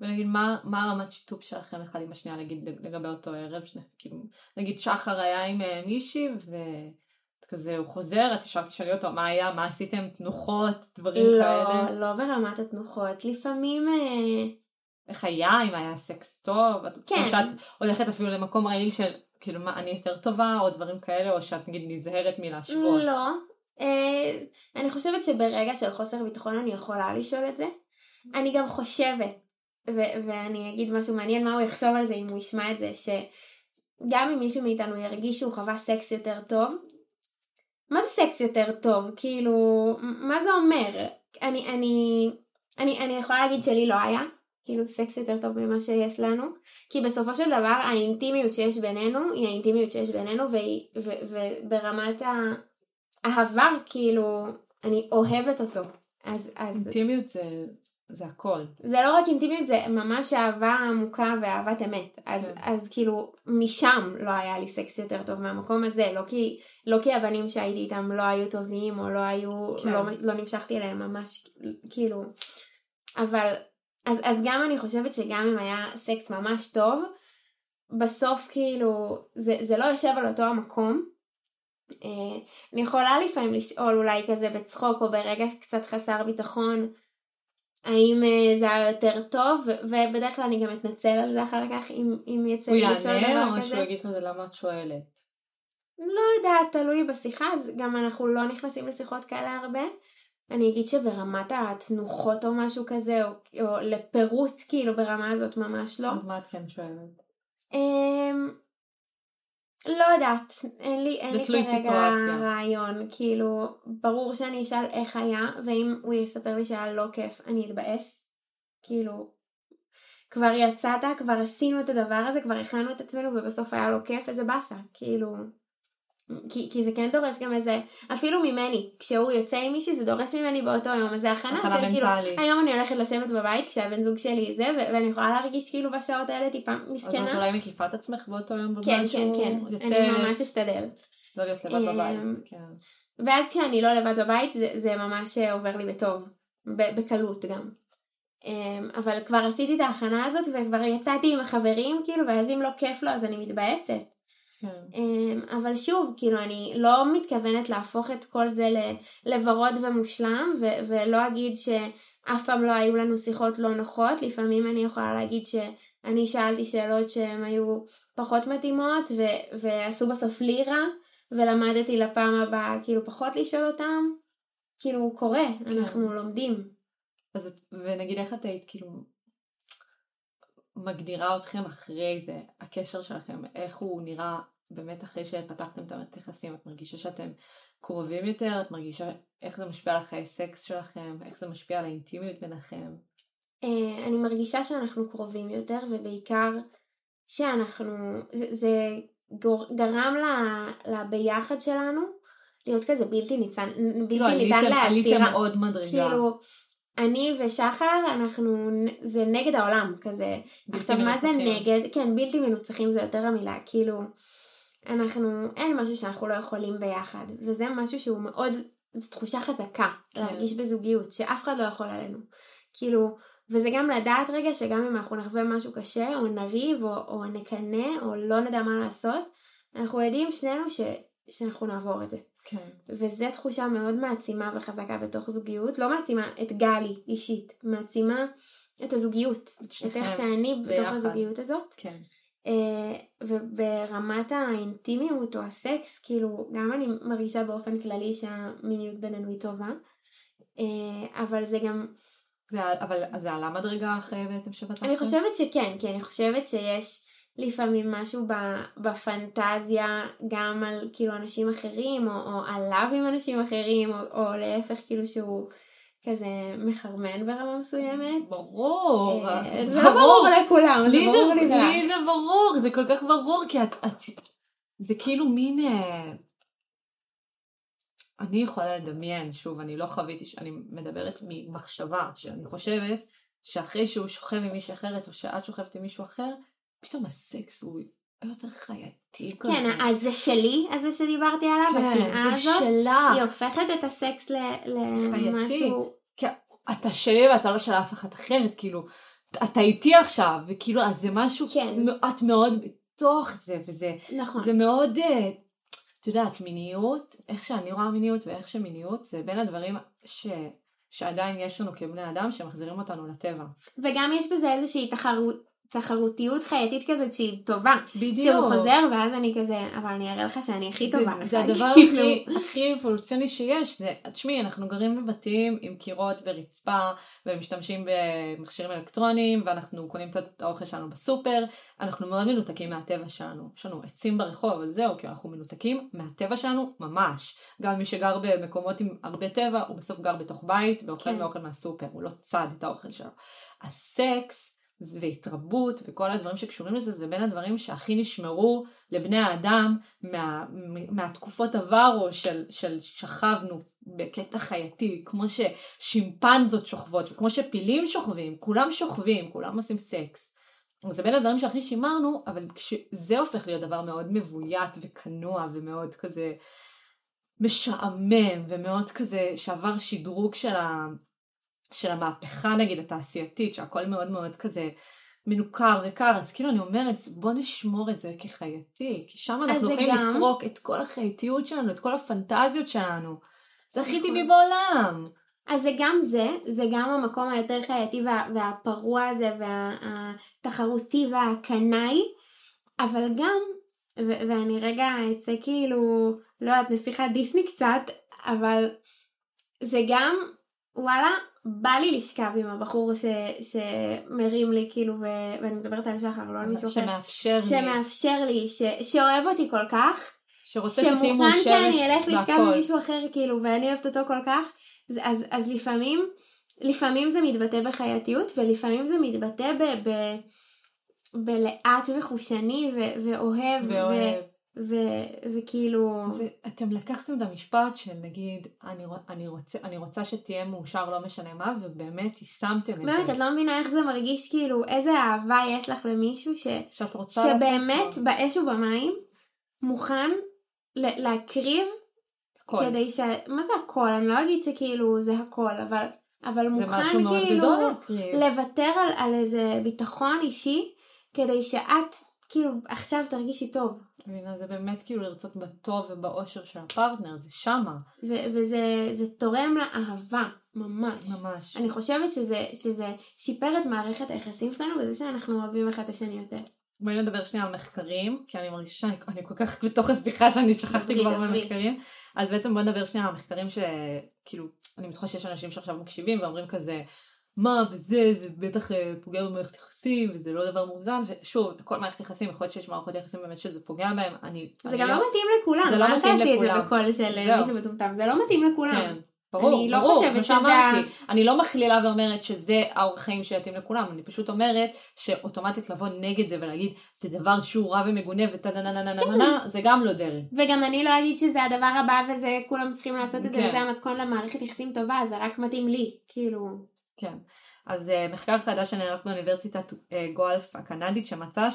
ונגיד, מה, מה הרמת שיתוף שלכם אחד עם השנייה, נגיד, לגבי אותו ערב, שני, כאילו, נגיד שחר היה עם אה, מישהי, וכזה הוא חוזר, את ישר תשאלי אותו מה היה, מה עשיתם, תנוחות, דברים לא, כאלה. לא, לא ברמת התנוחות, לפעמים... אה, איך היה, אם היה סקס טוב, כן. או שאת הולכת אפילו למקום רעיל של, כאילו, מה, אני יותר טובה, או דברים כאלה, או שאת נגיד נזהרת מלהשוות. לא. אה, אני חושבת שברגע של חוסר ביטחון אני יכולה לשאול את זה. אני גם חושבת, ו- ואני אגיד משהו מעניין מה הוא יחשוב על זה אם הוא ישמע את זה, שגם אם מישהו מאיתנו ירגיש שהוא חווה סקס יותר טוב, מה זה סקס יותר טוב? כאילו, מה זה אומר? אני, אני, אני, אני יכולה להגיד שלי לא היה, כאילו סקס יותר טוב ממה שיש לנו, כי בסופו של דבר האינטימיות שיש בינינו היא האינטימיות שיש בינינו, וברמת האהבה, כאילו, אני אוהבת אותו. אז, אז אינטימיות זה, זה הכל. זה לא רק אינטימיות, זה ממש אהבה עמוקה ואהבת אמת. אז, כן. אז כאילו, משם לא היה לי סקס יותר טוב מהמקום הזה, לא כי, לא כי הבנים שהייתי איתם לא היו טובים, או לא היו, כן. לא, לא נמשכתי אליהם ממש, כאילו, אבל, אז, אז גם אני חושבת שגם אם היה סקס ממש טוב, בסוף כאילו, זה, זה לא יושב על אותו המקום. אה, אני יכולה לפעמים לשאול אולי כזה בצחוק או ברגע קצת חסר ביטחון, האם אה, זה היה יותר טוב, ובדרך כלל אני גם אתנצל על זה אחר כך אם, אם יצא הוא לי לשאול יענה, דבר או כזה. שהוא יגיד כזה למה את שואלת. לא יודעת, תלוי בשיחה, אז גם אנחנו לא נכנסים לשיחות כאלה הרבה. אני אגיד שברמת התנוחות או משהו כזה, או, או לפירוט כאילו ברמה הזאת ממש לא. אז מה את כן שואלת? לא יודעת, אין לי, אין לי כרגע סיטואציה. רעיון, כאילו, ברור שאני אשאל איך היה, ואם הוא יספר לי שהיה לא כיף, אני אתבאס, כאילו, כבר יצאת, כבר עשינו את הדבר הזה, כבר הכנו את עצמנו, ובסוף היה לו כיף, איזה באסה, כאילו, כי, כי זה כן דורש גם איזה, אפילו ממני, כשהוא יוצא עם מישהי זה דורש ממני באותו יום, אז זה הכנה של כאילו. היום אני הולכת לשבת בבית כשהבן זוג שלי זה, ו- ואני יכולה להרגיש כאילו בשעות האלה טיפה אז מסכנה. את אולי מקיפה את עצמך באותו יום בבית כן, כן, שהוא כן, יוצא אני ממש אשתדל. לא להיות לבד אמ, בבית. כן. ואז כשאני לא לבד בבית זה, זה ממש עובר לי בטוב, ב- בקלות גם. אמ, אבל כבר עשיתי את ההכנה הזאת וכבר יצאתי עם החברים כאילו, ואז אם לא כיף לו אז אני מתבאסת. כן. אמ, אבל שוב, כאילו אני לא מתכוונת להפוך את כל זה לוורוד ומושלם, ו- ולא אגיד שאף פעם לא היו לנו שיחות לא נוחות, לפעמים אני יכולה להגיד שאני שאלתי שאלות שהן היו פחות מתאימות, ו- ועשו בסוף לי רע, ולמדתי לפעם הבאה כאילו פחות לשאול אותם, כאילו קורה, אנחנו לומדים. אז ונגיד איך את היית כאילו מגדירה אתכם אחרי זה, הקשר שלכם, איך הוא נראה באמת אחרי שפתחתם את המערכת יחסים, את מרגישה שאתם קרובים יותר, את מרגישה איך זה משפיע על החיי סקס שלכם, איך זה משפיע על האינטימיות ביניכם. אה, אני מרגישה שאנחנו קרובים יותר, ובעיקר שאנחנו, זה, זה גרם לביחד שלנו להיות כזה בלתי ניצן, בלתי לא, ניתן עליתם, עליתם לעצירה. עוד מדרגה. כאילו, אני ושחר, אנחנו, זה נגד העולם כזה. עכשיו, מה זה מנוצחים. נגד? כן, בלתי מנוצחים זה יותר המילה, כאילו, אנחנו, אין משהו שאנחנו לא יכולים ביחד, וזה משהו שהוא מאוד, זו תחושה חזקה, כן. להרגיש בזוגיות, שאף אחד לא יכול עלינו. כאילו, וזה גם לדעת רגע שגם אם אנחנו נחווה משהו קשה, או נריב, או, או נקנא, או לא נדע מה לעשות, אנחנו יודעים שנינו ש, שאנחנו נעבור את זה. כן. וזו תחושה מאוד מעצימה וחזקה בתוך זוגיות, לא מעצימה את גלי אישית, מעצימה את הזוגיות, את איך שאני בתוך ביחד. הזוגיות הזאת. כן. אה, וברמת האינטימיות או הסקס, כאילו, גם אני מרגישה באופן כללי שהמיניות בינינו היא טובה, אה, אבל זה גם, זה, אבל זה עלה מדרגה אחרי בעצם שפתחתם? אני חושבת שכן, כי אני חושבת שיש לפעמים משהו בפנטזיה גם על כאילו אנשים אחרים, או, או עליו עם אנשים אחרים, או, או להפך כאילו שהוא כזה מחרמן ברמה מסוימת. ברור. אה, זה לא ברור לכולם, זה לי ברור לי לי ולך. זה ברור, זה כל כך ברור, כי את, את זה כאילו מין... אה, אני יכולה לדמיין, שוב, אני לא חוויתי, אני מדברת ממחשבה, שאני חושבת שאחרי שהוא שוכב עם מישהי אחרת, או שאת שוכבת עם מישהו אחר, פתאום הסקס הוא הרבה יותר חייתי כזה. כן, אז זה שלי, הזה שדיברתי עליו, כן, הקנאה הזאת, שלך. היא הופכת את הסקס למשהו... כן, אתה שלי ואתה לא של אף אחת אחרת, כאילו, אתה איתי עכשיו, וכאילו, אז זה משהו, כן. את מאוד בתוך זה, וזה נכון. זה מאוד, אה, את יודעת, מיניות, איך שאני רואה מיניות ואיך שמיניות, זה בין הדברים ש... שעדיין יש לנו כבני אדם שמחזירים אותנו לטבע. וגם יש בזה איזושהי תחרות, תחרותיות חייתית כזאת שהיא טובה. בדיוק. שהוא חוזר ואז אני כזה, אבל אני אראה לך שאני הכי טובה. זה, זה הדבר כאילו. הכי, הכי אבולוציוני שיש. זה, תשמעי, אנחנו גרים בבתים עם קירות ורצפה ומשתמשים במכשירים אלקטרוניים ואנחנו קונים את האוכל שלנו בסופר. אנחנו מאוד מנותקים מהטבע שלנו. יש לנו עצים ברחוב, אבל זהו, כי אנחנו מנותקים מהטבע שלנו ממש. גם מי שגר במקומות עם הרבה טבע, הוא בסוף גר בתוך בית ואוכל כן. מאוכל מהסופר, הוא לא צד את האוכל שלו. הסקס והתרבות וכל הדברים שקשורים לזה זה בין הדברים שהכי נשמרו לבני האדם מה, מהתקופות עברו של, של שכבנו בקטע חייתי כמו ששימפנזות שוכבות וכמו שפילים שוכבים כולם שוכבים כולם עושים סקס. זה בין הדברים שהכי שימרנו אבל כשזה הופך להיות דבר מאוד מבוית וכנוע ומאוד כזה משעמם ומאוד כזה שעבר שדרוג של ה... של המהפכה נגיד התעשייתית שהכל מאוד מאוד כזה מנוכר וקר אז כאילו אני אומרת בוא נשמור את זה כחייתי כי שם אנחנו יכולים גם... לפרוק את כל החייתיות שלנו את כל הפנטזיות שלנו זה הכי טבעי נכון. בעולם. אז זה גם זה, זה גם המקום היותר חייתי וה, והפרוע הזה והתחרותי והקנאי, אבל גם, ו- ואני רגע אצא כאילו, לא יודעת, נסיכת דיסני קצת, אבל זה גם, וואלה, בא לי לשכב עם הבחור ש, שמרים לי כאילו ו, ואני מדברת על שחר לא על מישהו אחר. שמאפשר לי. שמאפשר לי ש, שאוהב אותי כל כך שרוצה שמוכן שאני אלך לשכב עם מישהו אחר כאילו ואני אוהבת אותו כל כך אז, אז, אז לפעמים לפעמים זה מתבטא בחייתיות ולפעמים זה מתבטא ב, ב, בלאט וחושני ו, ואוהב, ואוהב. ו- וכאילו... זה, אתם לקחתם את המשפט של נגיד, אני, אני, רוצה, אני רוצה שתהיה מאושר לא משנה מה, ובאמת יישמתם את זה. באמת, את לא מבינה איך זה מרגיש, כאילו, איזה אהבה יש לך למישהו ש... שאת רוצה שבאמת באש ובמים מוכן ל- להקריב הכל. כדי ש... מה זה הכל? אני לא אגיד שכאילו זה הכל, אבל, אבל מוכן כאילו לוותר על, על איזה ביטחון אישי כדי שאת כאילו עכשיו תרגישי טוב. מבינה, זה באמת כאילו לרצות בטוב ובאושר של הפרטנר, זה שמה. ו- וזה תורם לאהבה, ממש. ממש. אני חושבת שזה, שזה שיפר את מערכת היחסים שלנו בזה שאנחנו אוהבים אחד את השני יותר. בואי נדבר שנייה על מחקרים, כי אני מרגישה שאני כל כך בתוך השיחה שאני שכחתי כבר במחקרים. אז בעצם בואי נדבר שנייה על מחקרים שכאילו, אני בטוחה שיש אנשים שעכשיו מקשיבים ואומרים כזה, מה וזה, זה בטח אה, פוגע במערכת יחסים וזה לא דבר מאוזן, ושוב, כל מערכת יחסים, יכול להיות שיש מערכות יחסים באמת שזה פוגע בהם, אני... זה אני גם לא, לא מתאים לכולם, זה לא מתאים לכולם. אל תעשי את זה בקול של אה, מישהו מטומטם, זה לא מתאים לכולם. כן. ברור, אני לא ברור, חושבת שזה... אני לא מכלילה ואומרת שזה האורח חיים שיתאים לכולם, אני פשוט אומרת שאוטומטית לבוא נגד זה ולהגיד זה דבר שהוא רע ומגונה וטה נה נה נה נה נה זה גם לא דרך. וגם אני לא אגיד שזה הדבר הבא וזה כולם צריכים לעשות את זה וזה המתכון למערכת יחסים טובה, זה רק מתאים לי, כאילו. כן. אז uh, מחקר חדש שנערך באוניברסיטת uh, גואלף הקנדית שמצא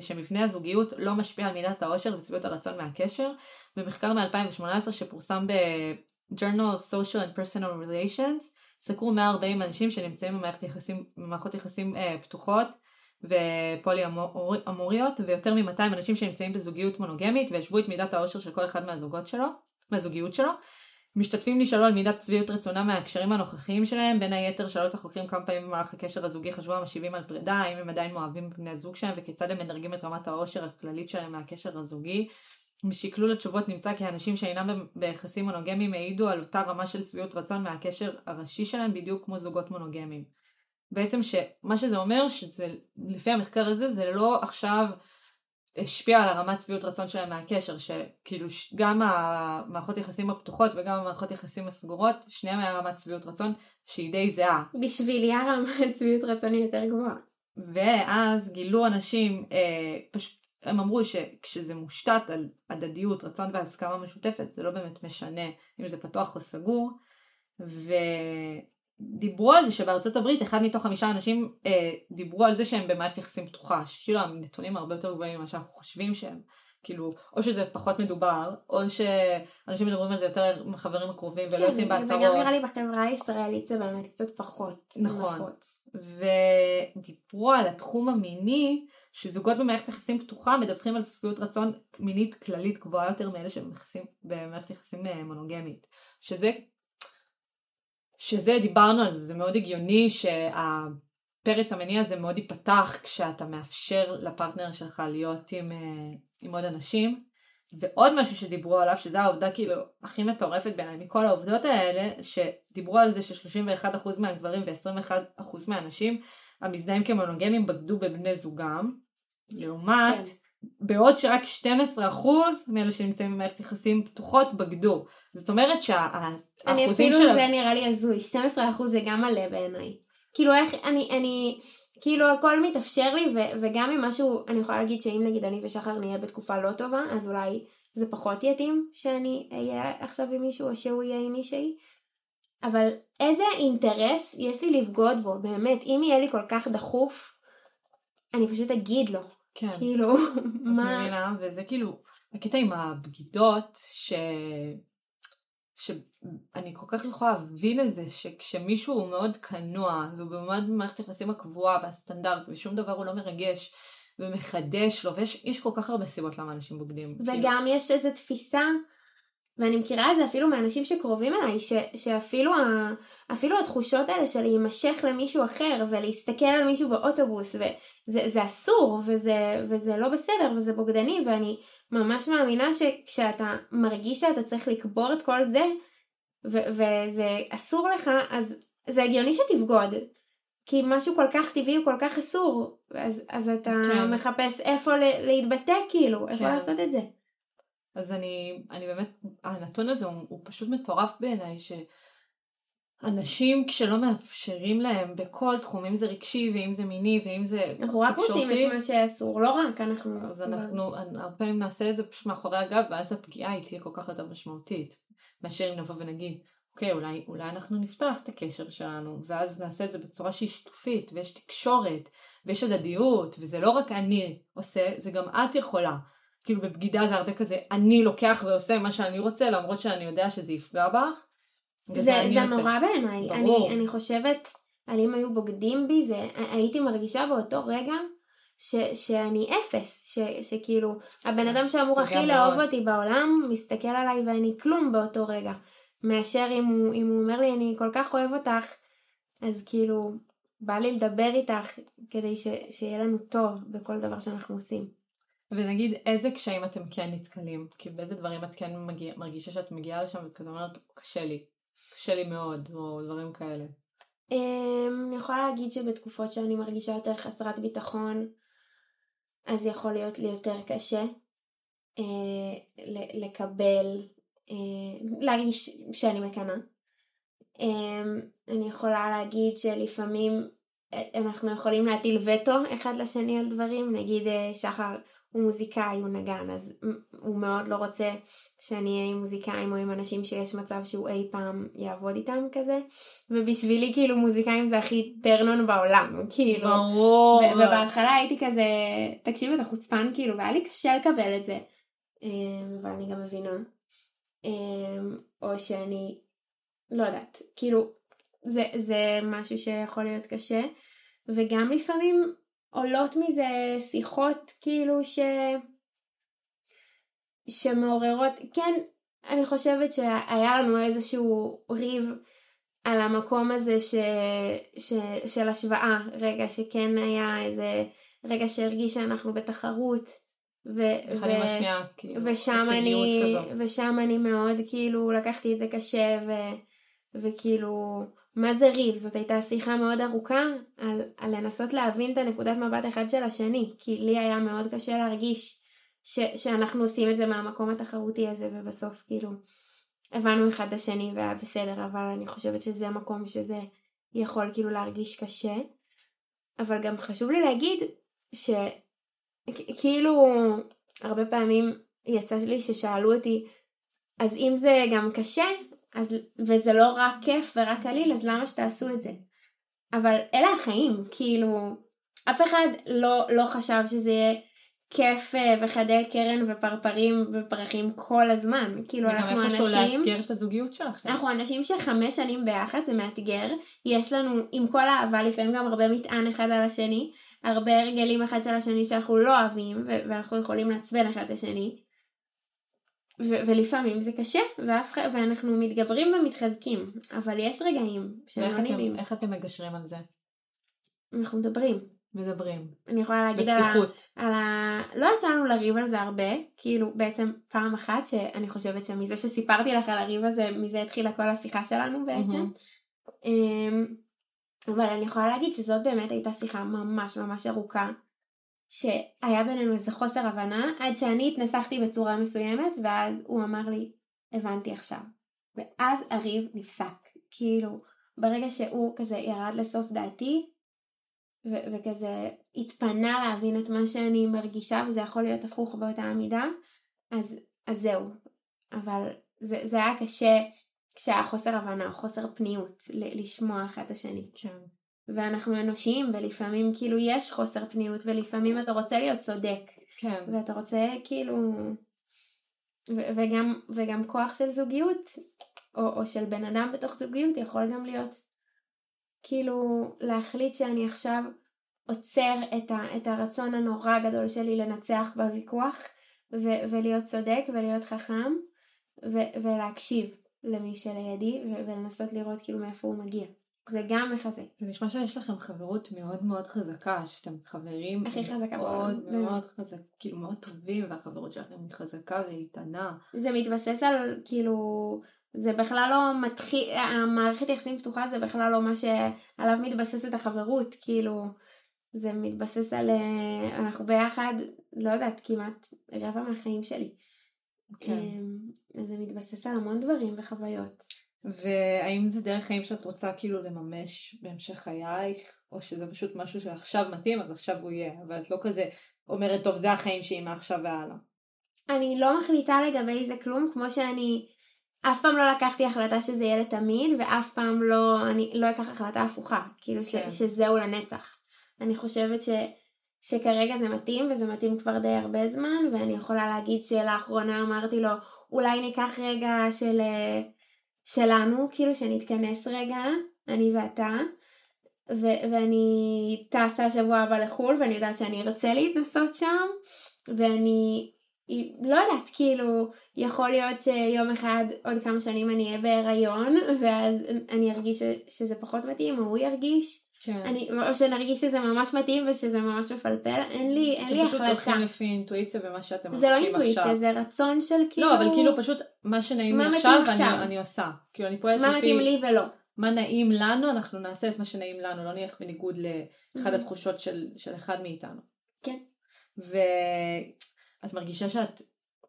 שמבנה הזוגיות לא משפיע על מידת העושר ושביעות הרצון מהקשר. במחקר מ-2018 שפורסם ב-Journal of Social and Personal Relations סקרו 140 אנשים שנמצאים במערכות יחסים, במערכות יחסים uh, פתוחות ופולי אמוריות ויותר מ-200 אנשים שנמצאים בזוגיות מונוגמית והשוו את מידת העושר של כל אחד מהזוגות שלו, מהזוגיות שלו משתתפים נשאלו על מידת צביעות רצונם מהקשרים הנוכחיים שלהם, בין היתר שאלו את החוקרים כמה פעמים במהלך הקשר הזוגי חשבו המשיבים על פרידה, האם הם עדיין מאוהבים בבני הזוג שלהם וכיצד הם מדרגים את רמת העושר הכללית שלהם מהקשר הזוגי. משקלול התשובות נמצא כי אנשים שאינם ביחסים מונוגמיים העידו על אותה רמה של שביעות רצון מהקשר הראשי שלהם בדיוק כמו זוגות מונוגמיים. בעצם שמה שזה אומר שזה לפי המחקר הזה זה לא עכשיו השפיע על הרמת שביעות רצון שלהם מהקשר, שכאילו גם המערכות יחסים הפתוחות וגם המערכות יחסים הסגורות, שניהם היה רמת שביעות רצון שהיא די זהה. בשבילי הרמת שביעות רצון היא יותר גבוהה. ואז גילו אנשים, אה, פשוט הם אמרו שכשזה מושתת על הדדיות, רצון והסכמה משותפת, זה לא באמת משנה אם זה פתוח או סגור, ו... דיברו על זה שבארצות הברית אחד מתוך חמישה אנשים אה, דיברו על זה שהם במערכת יחסים פתוחה, שכאילו הנתונים הרבה יותר גבוהים ממה שאנחנו חושבים שהם, כאילו, או שזה פחות מדובר, או שאנשים מדברים על זה יותר עם החברים הקרובים ולא כן, יוצאים בהצהרות. וגם נראה לי בחברה הישראלית זה באמת קצת פחות נכון. נפוץ. ודיברו על התחום המיני, שזוגות במערכת יחסים פתוחה מדווחים על שפיות רצון מינית כללית גבוהה יותר מאלה שמכסים במערכת יחסים אה, מונוגמית. שזה שזה דיברנו על זה, זה מאוד הגיוני שהפרץ המיני הזה מאוד ייפתח כשאתה מאפשר לפרטנר שלך להיות עם, אה, עם עוד אנשים. ועוד משהו שדיברו עליו, שזה העובדה כאילו הכי מטורפת בעיניי מכל העובדות האלה, שדיברו על זה ש-31% מהגברים ו-21% מהנשים המזדהים כמונוגמים בגדו בבני זוגם, לעומת כן. בעוד שרק 12% מאלה שנמצאים במערכת יחסים פתוחות בגדו. זאת אומרת שהאחוזים של... אני אפילו של... זה נראה לי הזוי, 12% זה גם מלא בעיניי. כאילו איך, אני, אני, כאילו הכל מתאפשר לי ו, וגם אם משהו, אני יכולה להגיד שאם נגיד אני ושחר נהיה בתקופה לא טובה, אז אולי זה פחות יתאים שאני אהיה עכשיו עם מישהו או שהוא יהיה עם מישהי. אבל איזה אינטרס יש לי לבגוד בו, באמת, אם יהיה לי כל כך דחוף, אני פשוט אגיד לו. כן. כאילו, מה... מבינה, וזה כאילו, הקטע עם הבגידות, ש... שאני כל כך יכולה להבין את זה, שכשמישהו הוא מאוד כנוע, והוא מאוד במערכת היחסים הקבועה והסטנדרט, ושום דבר הוא לא מרגש, ומחדש לו, ויש כל כך הרבה סיבות למה אנשים בוגדים. וגם כאילו. יש איזו תפיסה ואני מכירה את זה אפילו מאנשים שקרובים אליי, ש, שאפילו ה, אפילו התחושות האלה של להימשך למישהו אחר ולהסתכל על מישהו באוטובוס, וזה אסור, וזה, וזה לא בסדר, וזה בוגדני, ואני ממש מאמינה שכשאתה מרגיש שאתה צריך לקבור את כל זה, ו, וזה אסור לך, אז זה הגיוני שתבגוד. כי משהו כל כך טבעי הוא כל כך אסור, אז, אז אתה כן. מחפש איפה להתבטא כאילו, איפה כן. לעשות את זה. אז אני, אני באמת, הנתון הזה הוא, הוא פשוט מטורף בעיניי, שאנשים כשלא מאפשרים להם בכל תחום, אם זה רגשי ואם זה מיני ואם זה תקשורתי. אנחנו רק רוצים את מה שאסור, לא רק אנחנו. אז אנחנו הרבה פעמים נעשה את זה פשוט מאחורי הגב, ואז הפגיעה היא תהיה כל כך יותר משמעותית, מאשר אם נבוא ונגיד, אוקיי, אולי, אולי אנחנו נפתח את הקשר שלנו, ואז נעשה את זה בצורה שהיא שיתופית, ויש תקשורת, ויש הדדיות, וזה לא רק אני עושה, זה גם את יכולה. כאילו בבגידה זה הרבה כזה, אני לוקח ועושה מה שאני רוצה, למרות שאני יודע שזה יפגע בך. זה, זה נורא בעיניי. אני, אני חושבת, על אם היו בוגדים בי, זה, הייתי מרגישה באותו רגע ש, שאני אפס, ש, שכאילו הבן אדם שאמור הכי לאהוב אותי בעולם מסתכל עליי ואני כלום באותו רגע. מאשר אם הוא, אם הוא אומר לי אני כל כך אוהב אותך, אז כאילו בא לי לדבר איתך כדי ש, שיהיה לנו טוב בכל דבר שאנחנו עושים. ונגיד איזה קשיים אתם כן נתקלים? כי באיזה דברים את כן מגיע, מרגישה שאת מגיעה לשם ואת כזה אומרת קשה לי, קשה לי מאוד, או דברים כאלה. Um, אני יכולה להגיד שבתקופות שאני מרגישה יותר חסרת ביטחון, אז יכול להיות לי יותר קשה uh, לקבל, uh, להרגיש שאני מקנאה. Um, אני יכולה להגיד שלפעמים אנחנו יכולים להטיל וטו אחד לשני על דברים, נגיד שחר הוא מוזיקאי, הוא נגן, אז הוא מאוד לא רוצה שאני אהיה עם מוזיקאים או עם אנשים שיש מצב שהוא אי פעם יעבוד איתם כזה, ובשבילי כאילו מוזיקאים זה הכי טרנון בעולם, כאילו. ברור. ובהתחלה הייתי כזה, תקשיב אתה חוצפן כאילו, והיה לי קשה לקבל את זה, אמ, ואני גם מבינה. אמ, או שאני, לא יודעת, כאילו, זה, זה משהו שיכול להיות קשה, וגם לפעמים עולות מזה שיחות כאילו ש... שמעוררות, כן, אני חושבת שהיה לנו איזשהו ריב על המקום הזה ש... ש... של השוואה, רגע שכן היה איזה רגע שהרגיש שאנחנו בתחרות. ו... ו... השנייה, כאילו, ושם אני. ושם אני מאוד כאילו לקחתי את זה קשה ו... וכאילו מה זה ריב? זאת הייתה שיחה מאוד ארוכה על, על לנסות להבין את הנקודת מבט אחד של השני, כי לי היה מאוד קשה להרגיש ש, שאנחנו עושים את זה מהמקום התחרותי הזה, ובסוף כאילו הבנו אחד את השני והיה בסדר, אבל אני חושבת שזה המקום שזה יכול כאילו להרגיש קשה. אבל גם חשוב לי להגיד שכאילו הרבה פעמים יצא לי ששאלו אותי, אז אם זה גם קשה, אז, וזה לא רק כיף ורק קליל, אז למה שתעשו את זה? אבל אלה החיים, כאילו, אף אחד לא, לא חשב שזה יהיה כיף אה, וחדי קרן ופרפרים ופרחים כל הזמן. כאילו אנחנו אנשים... וגם איפשהו לאתגר את הזוגיות שלכם. אנחנו אנשים שחמש שנים ביחד זה מאתגר. יש לנו עם כל האהבה לפעמים גם הרבה מטען אחד על השני. הרבה הרגלים אחד של השני שאנחנו לא אוהבים ואנחנו יכולים לעצבן אחד את השני. ו- ולפעמים זה קשה ואף, ואנחנו מתגברים ומתחזקים אבל יש רגעים שהם לא נעימים. איך אתם מגשרים על זה? אנחנו מדברים. מדברים. אני יכולה להגיד על ה... על ה... לא יצא לנו לריב על זה הרבה, כאילו בעצם פעם אחת שאני חושבת שמזה שסיפרתי לך על הריב הזה, מזה התחילה כל השיחה שלנו בעצם. Mm-hmm. אבל אני יכולה להגיד שזאת באמת הייתה שיחה ממש ממש ארוכה, שהיה בינינו איזה חוסר הבנה, עד שאני התנסחתי בצורה מסוימת, ואז הוא אמר לי, הבנתי עכשיו. ואז הריב נפסק. כאילו, ברגע שהוא כזה ירד לסוף דעתי, ו- וכזה התפנה להבין את מה שאני מרגישה, וזה יכול להיות הפוך באותה המידה, אז, אז זהו. אבל זה, זה היה קשה כשהיה חוסר הבנה חוסר פניות לשמוע אחד את השני. כן. ואנחנו אנושיים ולפעמים כאילו יש חוסר פניות ולפעמים אתה רוצה להיות צודק. כן. ואתה רוצה כאילו... ו- וגם, וגם כוח של זוגיות או, או של בן אדם בתוך זוגיות יכול גם להיות כאילו להחליט שאני עכשיו עוצר את, ה, את הרצון הנורא גדול שלי לנצח בוויכוח ו- ולהיות צודק ולהיות חכם ו- ולהקשיב למי שלידי ו- ולנסות לראות כאילו מאיפה הוא מגיע. זה גם מחזק. זה נשמע שיש לכם חברות מאוד מאוד חזקה, שאתם חברים הכי חזקה מאוד מאוד, מאוד חזק, כאילו מאוד טובים והחברות שלכם היא חזקה ואיתנה. זה מתבסס על כאילו זה בכלל לא מתחיל, המערכת יחסים פתוחה זה בכלל לא מה שעליו מתבססת החברות, כאילו זה מתבסס על, אה, אנחנו ביחד, לא יודעת, כמעט רבע מהחיים שלי. כן. אמ, זה מתבסס על המון דברים וחוויות. והאם זה דרך חיים שאת רוצה כאילו לממש בהמשך חייך, או שזה פשוט משהו שעכשיו מתאים, אז עכשיו הוא יהיה, אבל את לא כזה אומרת, טוב, זה החיים שלי מעכשיו והלאה. אני לא מחליטה לגבי זה כלום, כמו שאני אף פעם לא לקחתי החלטה שזה יהיה לתמיד, ואף פעם לא, אני לא אקח החלטה הפוכה, כאילו כן. ש, שזהו לנצח. אני חושבת ש, שכרגע זה מתאים, וזה מתאים כבר די הרבה זמן, ואני יכולה להגיד שלאחרונה אמרתי לו, אולי ניקח רגע של, שלנו, כאילו שנתכנס רגע, אני ואתה, ו- ואני טסה שבוע הבא לחו"ל, ואני יודעת שאני ארצה להתנסות שם, ואני לא יודעת, כאילו, יכול להיות שיום אחד, עוד כמה שנים אני אהיה בהיריון, ואז אני ארגיש שזה פחות מתאים, או הוא ירגיש. כן. אני, או שנרגיש שזה ממש מתאים ושזה ממש מפלפל, אין לי, אין לי החלטה. אתם פשוט הולכים לפי אינטואיציה ומה שאתם מרגישים עכשיו. זה לא אינטואיציה, זה רצון של כאילו... לא, אבל כאילו פשוט מה שנעים לי עכשיו, ואני אני עושה. כאילו אני פועלת לפי... מה מתאים לי ולא. מה נעים לנו, אנחנו נעשה את מה שנעים לנו, לא נלך בניגוד לאחד התחושות של, של אחד מאיתנו. כן. ואת מרגישה שאת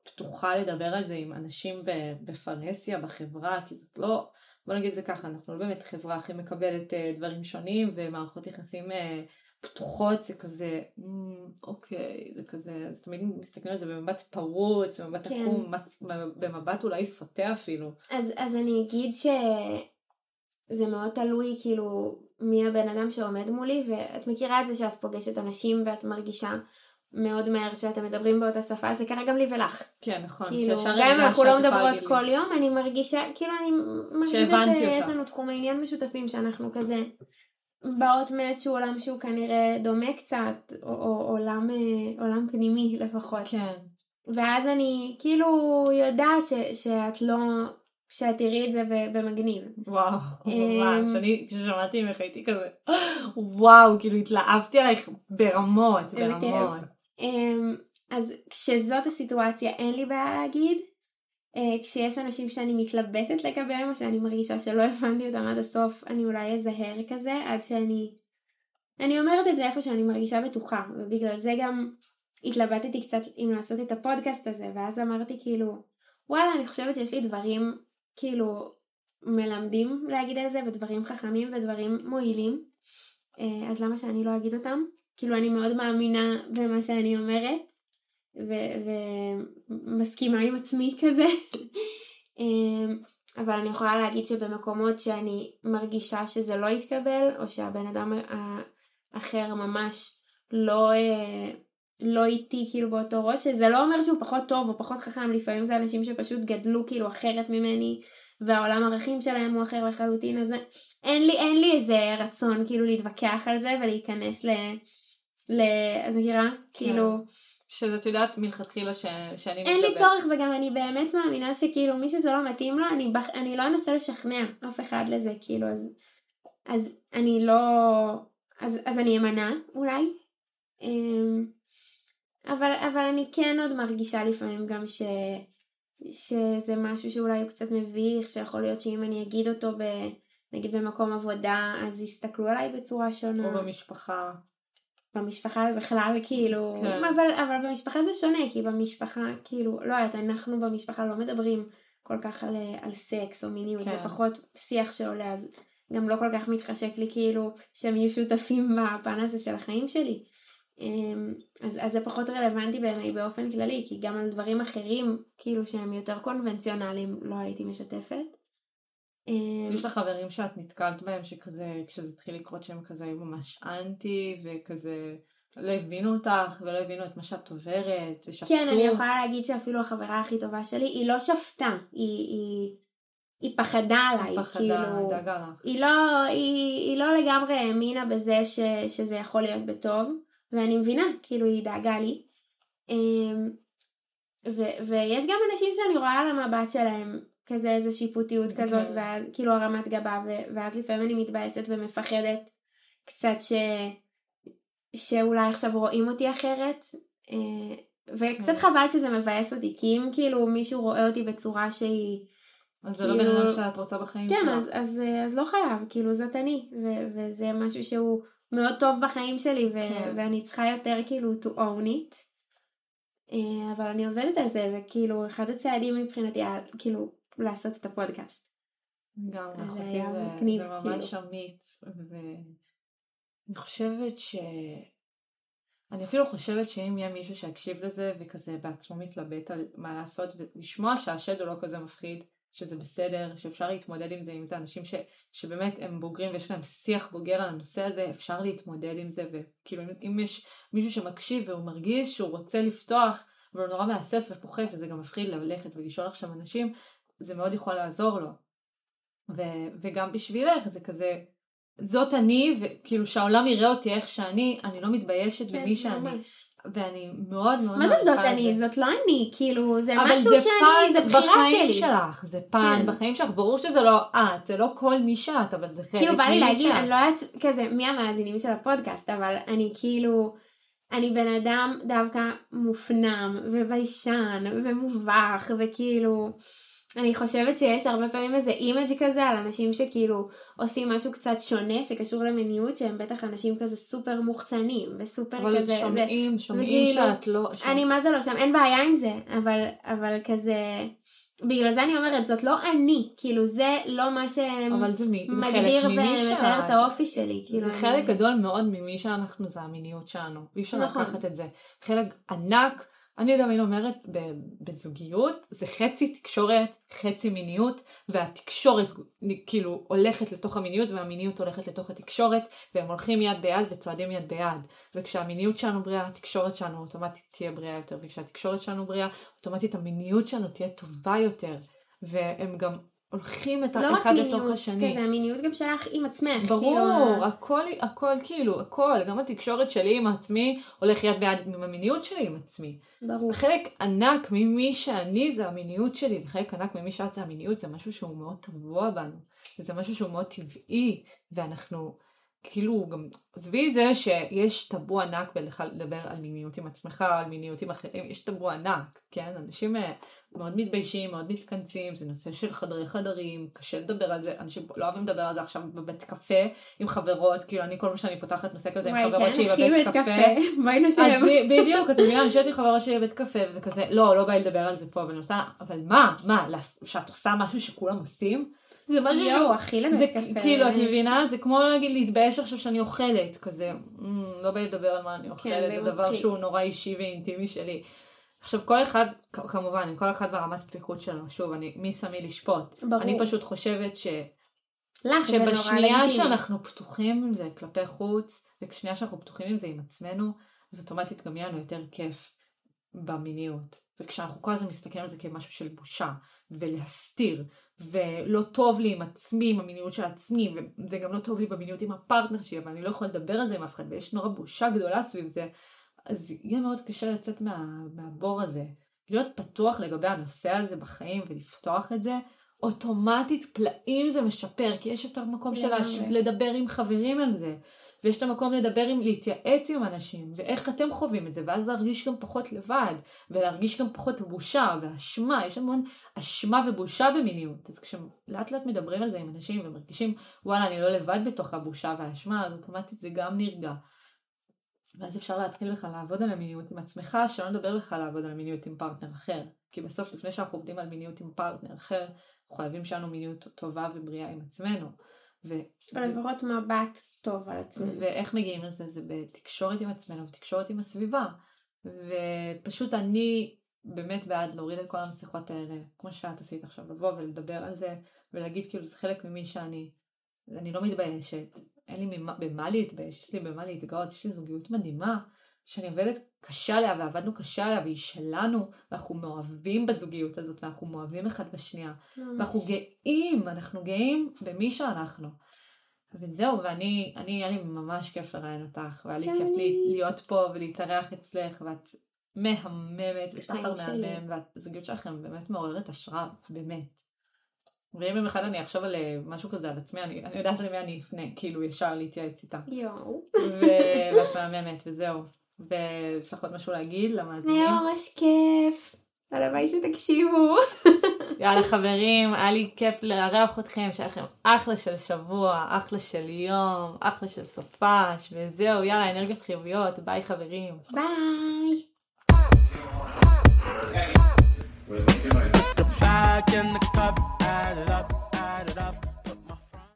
פתוחה לדבר על זה עם אנשים בפרהסיה, בחברה, כי זאת לא... בוא נגיד את זה ככה, אנחנו לא באמת חברה הכי מקבלת uh, דברים שונים ומערכות יחסים uh, פתוחות זה כזה, אוקיי, זה כזה, אז תמיד מסתכלים על זה במבט פרוץ, במבט כן. עקום, במבט אולי סוטה אפילו. אז, אז אני אגיד שזה מאוד תלוי כאילו מי הבן אדם שעומד מולי ואת מכירה את זה שאת פוגשת אנשים ואת מרגישה מאוד מהר שאתם מדברים באותה שפה, זה קרה גם לי ולך. כן, נכון. כאילו, גם אם אנחנו לא מדברות כל יום, אני מרגישה, כאילו אני מרגישה שיש לנו תחומי עניין משותפים שאנחנו כזה באות מאיזשהו עולם שהוא כנראה דומה קצת, או, או עולם, אה, עולם פנימי לפחות. כן. ואז אני כאילו יודעת ש, שאת לא, שאת תראי את זה במגניב. וואו, ממש, אני כששמעתי ממך הייתי כזה, וואו, כאילו התלהבתי עלייך ברמות, ברמות. אמ, אז כשזאת הסיטואציה אין לי בעיה להגיד. אה, כשיש אנשים שאני מתלבטת לגביהם או שאני מרגישה שלא הבנתי אותם עד הסוף אני אולי אזהר כזה עד שאני אני אומרת את זה איפה שאני מרגישה בטוחה. ובגלל זה גם התלבטתי קצת אם לעשות את הפודקאסט הזה ואז אמרתי כאילו וואלה אני חושבת שיש לי דברים כאילו מלמדים להגיד על זה ודברים חכמים ודברים מועילים. אה, אז למה שאני לא אגיד אותם כאילו אני מאוד מאמינה במה שאני אומרת ומסכימה עם עצמי כזה. אמ, אבל אני יכולה להגיד שבמקומות שאני מרגישה שזה לא יתקבל, או שהבן אדם האחר ממש לא, אה, לא איתי כאילו באותו ראש, שזה לא אומר שהוא פחות טוב או פחות חכם, לפעמים זה אנשים שפשוט גדלו כאילו אחרת ממני, והעולם ערכים שלהם הוא אחר לחלוטין, אז אין לי, אין לי איזה רצון כאילו להתווכח על זה ולהיכנס ל... ל... את מכירה? כן. כאילו... שאת יודעת מלכתחילה ש... שאני אין. לי צורך וגם אני באמת מאמינה שכאילו מי שזה לא מתאים לו אני, בח... אני לא אנסה לשכנע אף אחד לזה כאילו אז, אז אני לא אז, אז אני אמנע אולי אמ, אבל, אבל אני כן עוד מרגישה לפעמים גם ש... שזה משהו שאולי הוא קצת מביך שיכול להיות שאם אני אגיד אותו ב... נגיד במקום עבודה אז יסתכלו עליי בצורה שונה או במשפחה במשפחה בכלל כאילו, כן. אבל, אבל במשפחה זה שונה, כי במשפחה כאילו, לא יודעת, אנחנו במשפחה לא מדברים כל כך על, על סקס או מיניות, כן. זה פחות שיח שעולה, אז גם לא כל כך מתחשק לי כאילו שהם יהיו שותפים בפן הזה של החיים שלי. אמ, אז, אז זה פחות רלוונטי בעיניי באופן כללי, כי גם על דברים אחרים, כאילו שהם יותר קונבנציונליים, לא הייתי משתפת. אמ, יש לך חברים שאת נתקלת בהם שכזה, כשזה התחיל לקרות שהם כזה היו ממש אנטי וכזה לא הבינו אותך ולא הבינו את מה שאת עוברת ושפטו. כן, אני יכולה להגיד שאפילו החברה הכי טובה שלי, היא לא שפטה, היא, היא, היא פחדה עליי, היא פחדה, כאילו, דאגה לך. היא לא, היא, היא לא לגמרי האמינה בזה ש, שזה יכול להיות בטוב, ואני מבינה, כאילו היא דאגה לי. אמ, ו, ויש גם אנשים שאני רואה על המבט שלהם כזה איזה שיפוטיות okay. כזאת, כן. ואז כאילו הרמת גבה, ואז לפעמים אני מתבאסת ומפחדת קצת ש... שאולי עכשיו רואים אותי אחרת, אה, וקצת okay. כן. חבל שזה מבאס אותי, כי אם כאילו מישהו רואה אותי בצורה שהיא... אז זה לא כאילו... בן אדם שאת רוצה בחיים כן, אז, אז, אז לא חייב, כאילו זאת אני, ו- וזה משהו שהוא מאוד טוב בחיים שלי, ו- כן. ואני צריכה יותר כאילו to own it. אה, אבל אני עובדת על זה, וכאילו אחד הצעדים מבחינתי, כאילו לעשות את הפודקאסט. גם אחותי זה, מגניב, זה ממש כאילו. אמיץ, ואני חושבת ש... אני אפילו חושבת שאם יהיה מישהו שיקשיב לזה וכזה בעצמו מתלבט על מה לעשות ולשמוע שהשד הוא לא כזה מפחיד, שזה בסדר, שאפשר להתמודד עם זה, אם זה אנשים ש, שבאמת הם בוגרים ויש להם שיח בוגר על הנושא הזה, אפשר להתמודד עם זה, וכאילו אם, אם יש מישהו שמקשיב והוא מרגיש שהוא רוצה לפתוח והוא נורא מהסס ופוחד וזה גם מפחיד ללכת ולשאול עכשיו אנשים, זה מאוד יכול לעזור לו. ו- וגם בשבילך זה כזה, זאת אני, וכאילו שהעולם יראה אותי איך שאני, אני לא מתביישת כן, במי שאני. ממש. ואני מאוד מאוד מה זה זאת אני? זה. זאת לא אני, כאילו, זה משהו זה שאני, זה בחירה שלי. בחיים שלך, זה פן כן. בחיים שלך, ברור שזה לא את, זה לא כל מי שאת, אבל זה חלק כאילו בא לי להגיד, אני לא יודעת כזה מי המאזינים של הפודקאסט, אבל אני כאילו, אני בן אדם דווקא מופנם, וביישן, ומובך, וכאילו... אני חושבת שיש הרבה פעמים איזה image כזה על אנשים שכאילו עושים משהו קצת שונה שקשור למיניות שהם בטח אנשים כזה סופר מוחצנים וסופר אבל כזה. אבל שומעים, שומעים וכאילו, שאת לא... שם. אני מה זה לא שם, אין בעיה עם זה, אבל, אבל כזה... בגלל זה אני אומרת, זאת לא אני, כאילו זה לא מה שמגדיר ומתאר את האופי שלי. כאילו זה אני... חלק גדול מאוד ממי שאנחנו זה המיניות שלנו, אי אפשר נכון. לקחת את זה. חלק ענק אני תמיד אומרת בזוגיות זה חצי תקשורת, חצי מיניות, והתקשורת כאילו הולכת לתוך המיניות והמיניות הולכת לתוך התקשורת, והם הולכים יד ביד וצועדים יד ביד. וכשהמיניות שלנו בריאה, התקשורת שלנו אוטומטית תהיה בריאה יותר, וכשהתקשורת שלנו בריאה, אוטומטית המיניות שלנו תהיה טובה יותר. והם גם הולכים את לא האחד לתוך השני. כזה, המיניות גם שלך עם עצמך. ברור, כאילו... הכל, הכל כאילו, הכל, גם התקשורת שלי עם עצמי הולך יד ביד עם המיניות שלי עם עצמי. ברור. חלק ענק ממי שאני זה המיניות שלי, וחלק ענק ממי שאת זה המיניות, זה משהו שהוא מאוד טבוע בנו, וזה משהו שהוא מאוד טבעי, ואנחנו כאילו גם, עזבי זה שיש טאבו ענק בלדבר על מיניות עם עצמך, על מיניות עם אחרים, יש טאבו ענק, כן? אנשים אה, מאוד מתביישים, מאוד מתכנסים, זה נושא של חדרי חדרים, קשה לדבר על זה, אנשים לא אוהבים לדבר על זה עכשיו בבית קפה עם חברות, כאילו אני כל פעם שאני פותחת נושא כזה עם חברות כן, שהיא בבית קפה, בואי נשב. בדיוק, את מבינה, אני יושבת עם חברות שהיא בבית קפה וזה כזה, לא, לא בא לי לדבר על זה פה, אבל מה, מה, שאת עושה משהו שכולם עושים? זה משהו יואו, הכי לבית קפה. כאילו, את מבינה? זה כמו להגיד להתבייש עכשיו שאני אוכלת, כזה, לא בא לדבר על מה אני כן, אוכלת, זה דבר שהוא נורא אישי ואינטימי שלי. עכשיו כל אחד, כמובן, כל אחד ברמת פתיחות שלו, שוב, אני, מי שמי לשפוט. ברור. אני פשוט חושבת ש... לך זה נורא שבשנייה לגיטימי. שאנחנו פתוחים עם זה כלפי חוץ, ובשנייה שאנחנו פתוחים עם זה עם עצמנו, אז אוטומטית גם יהיה לנו יותר כיף במיניות. וכשאנחנו כל הזמן מסתכלים על זה כמשהו של בושה, ולהסתיר, ולא טוב לי עם עצמי, עם המיניות של עצמי, וגם לא טוב לי במיניות עם הפרטנר שלי, אבל אני לא יכולה לדבר על זה עם אף אחד, ויש נורא בושה גדולה סביב זה, אז יהיה מאוד קשה לצאת מה, מהבור הזה. להיות פתוח לגבי הנושא הזה בחיים ולפתוח את זה, אוטומטית פלאים זה משפר, כי יש יותר מקום של. לדבר עם חברים על זה, ויש את המקום לדבר עם, להתייעץ עם אנשים, ואיך אתם חווים את זה, ואז להרגיש גם פחות לבד, ולהרגיש גם פחות בושה ואשמה, יש המון אשמה ובושה במיניות, אז כשלאט לאט מדברים על זה עם אנשים ומרגישים, וואלה, אני לא לבד בתוך הבושה והאשמה, אז אוטומטית זה גם נרגע. ואז אפשר להתחיל בכלל לעבוד על המיניות עם עצמך, שלא נדבר בכלל לעבוד על המיניות עם פרטנר אחר. כי בסוף, לפני שאנחנו עובדים על מיניות עם פרטנר אחר, אנחנו חייבים שיהיה לנו מיניות טובה ובריאה עם עצמנו. ו... או לפחות מבט טוב על עצמנו. ואיך מגיעים לזה? זה בתקשורת עם עצמנו ותקשורת עם הסביבה. ופשוט אני באמת בעד להוריד את כל המסכות האלה, כמו שאת עשית עכשיו, לבוא ולדבר על זה, ולהגיד כאילו זה חלק ממי שאני. אני לא מתביישת, אין לי ממה, במה להתבייש, יש לי במה להתגאות, יש לי זוגיות מדהימה, שאני עובדת קשה עליה ועבדנו קשה עליה והיא שלנו, ואנחנו מאוהבים בזוגיות הזאת, ואנחנו מאוהבים אחד בשנייה. ואנחנו גאים, אנחנו גאים במי שאנחנו. וזהו, ואני, אני, היה לי ממש כיף לראיין אותך, והיה לי כיף לי. להיות פה ולהתארח אצלך, ואת מהממת, חיים שלי. מהמם, והזוגיות שלכם באמת מעוררת השראה, באמת. ואם יום אחד אני אחשוב על אה, משהו כזה על עצמי, אני, אני יודעת למי אני אפנה, כאילו ישר להתייעץ איתה. יואו. ואת מהממת, וזהו. ויש לך עוד משהו להגיד למאזינים? היה ממש כיף. הלוואי שתקשיבו. יאללה חברים, היה לי כיף לארח אתכם, שהיה לכם אחלה של שבוע, אחלה של יום, אחלה של סופש, וזהו, יאללה, אנרגיות חיוביות, ביי חברים. ביי.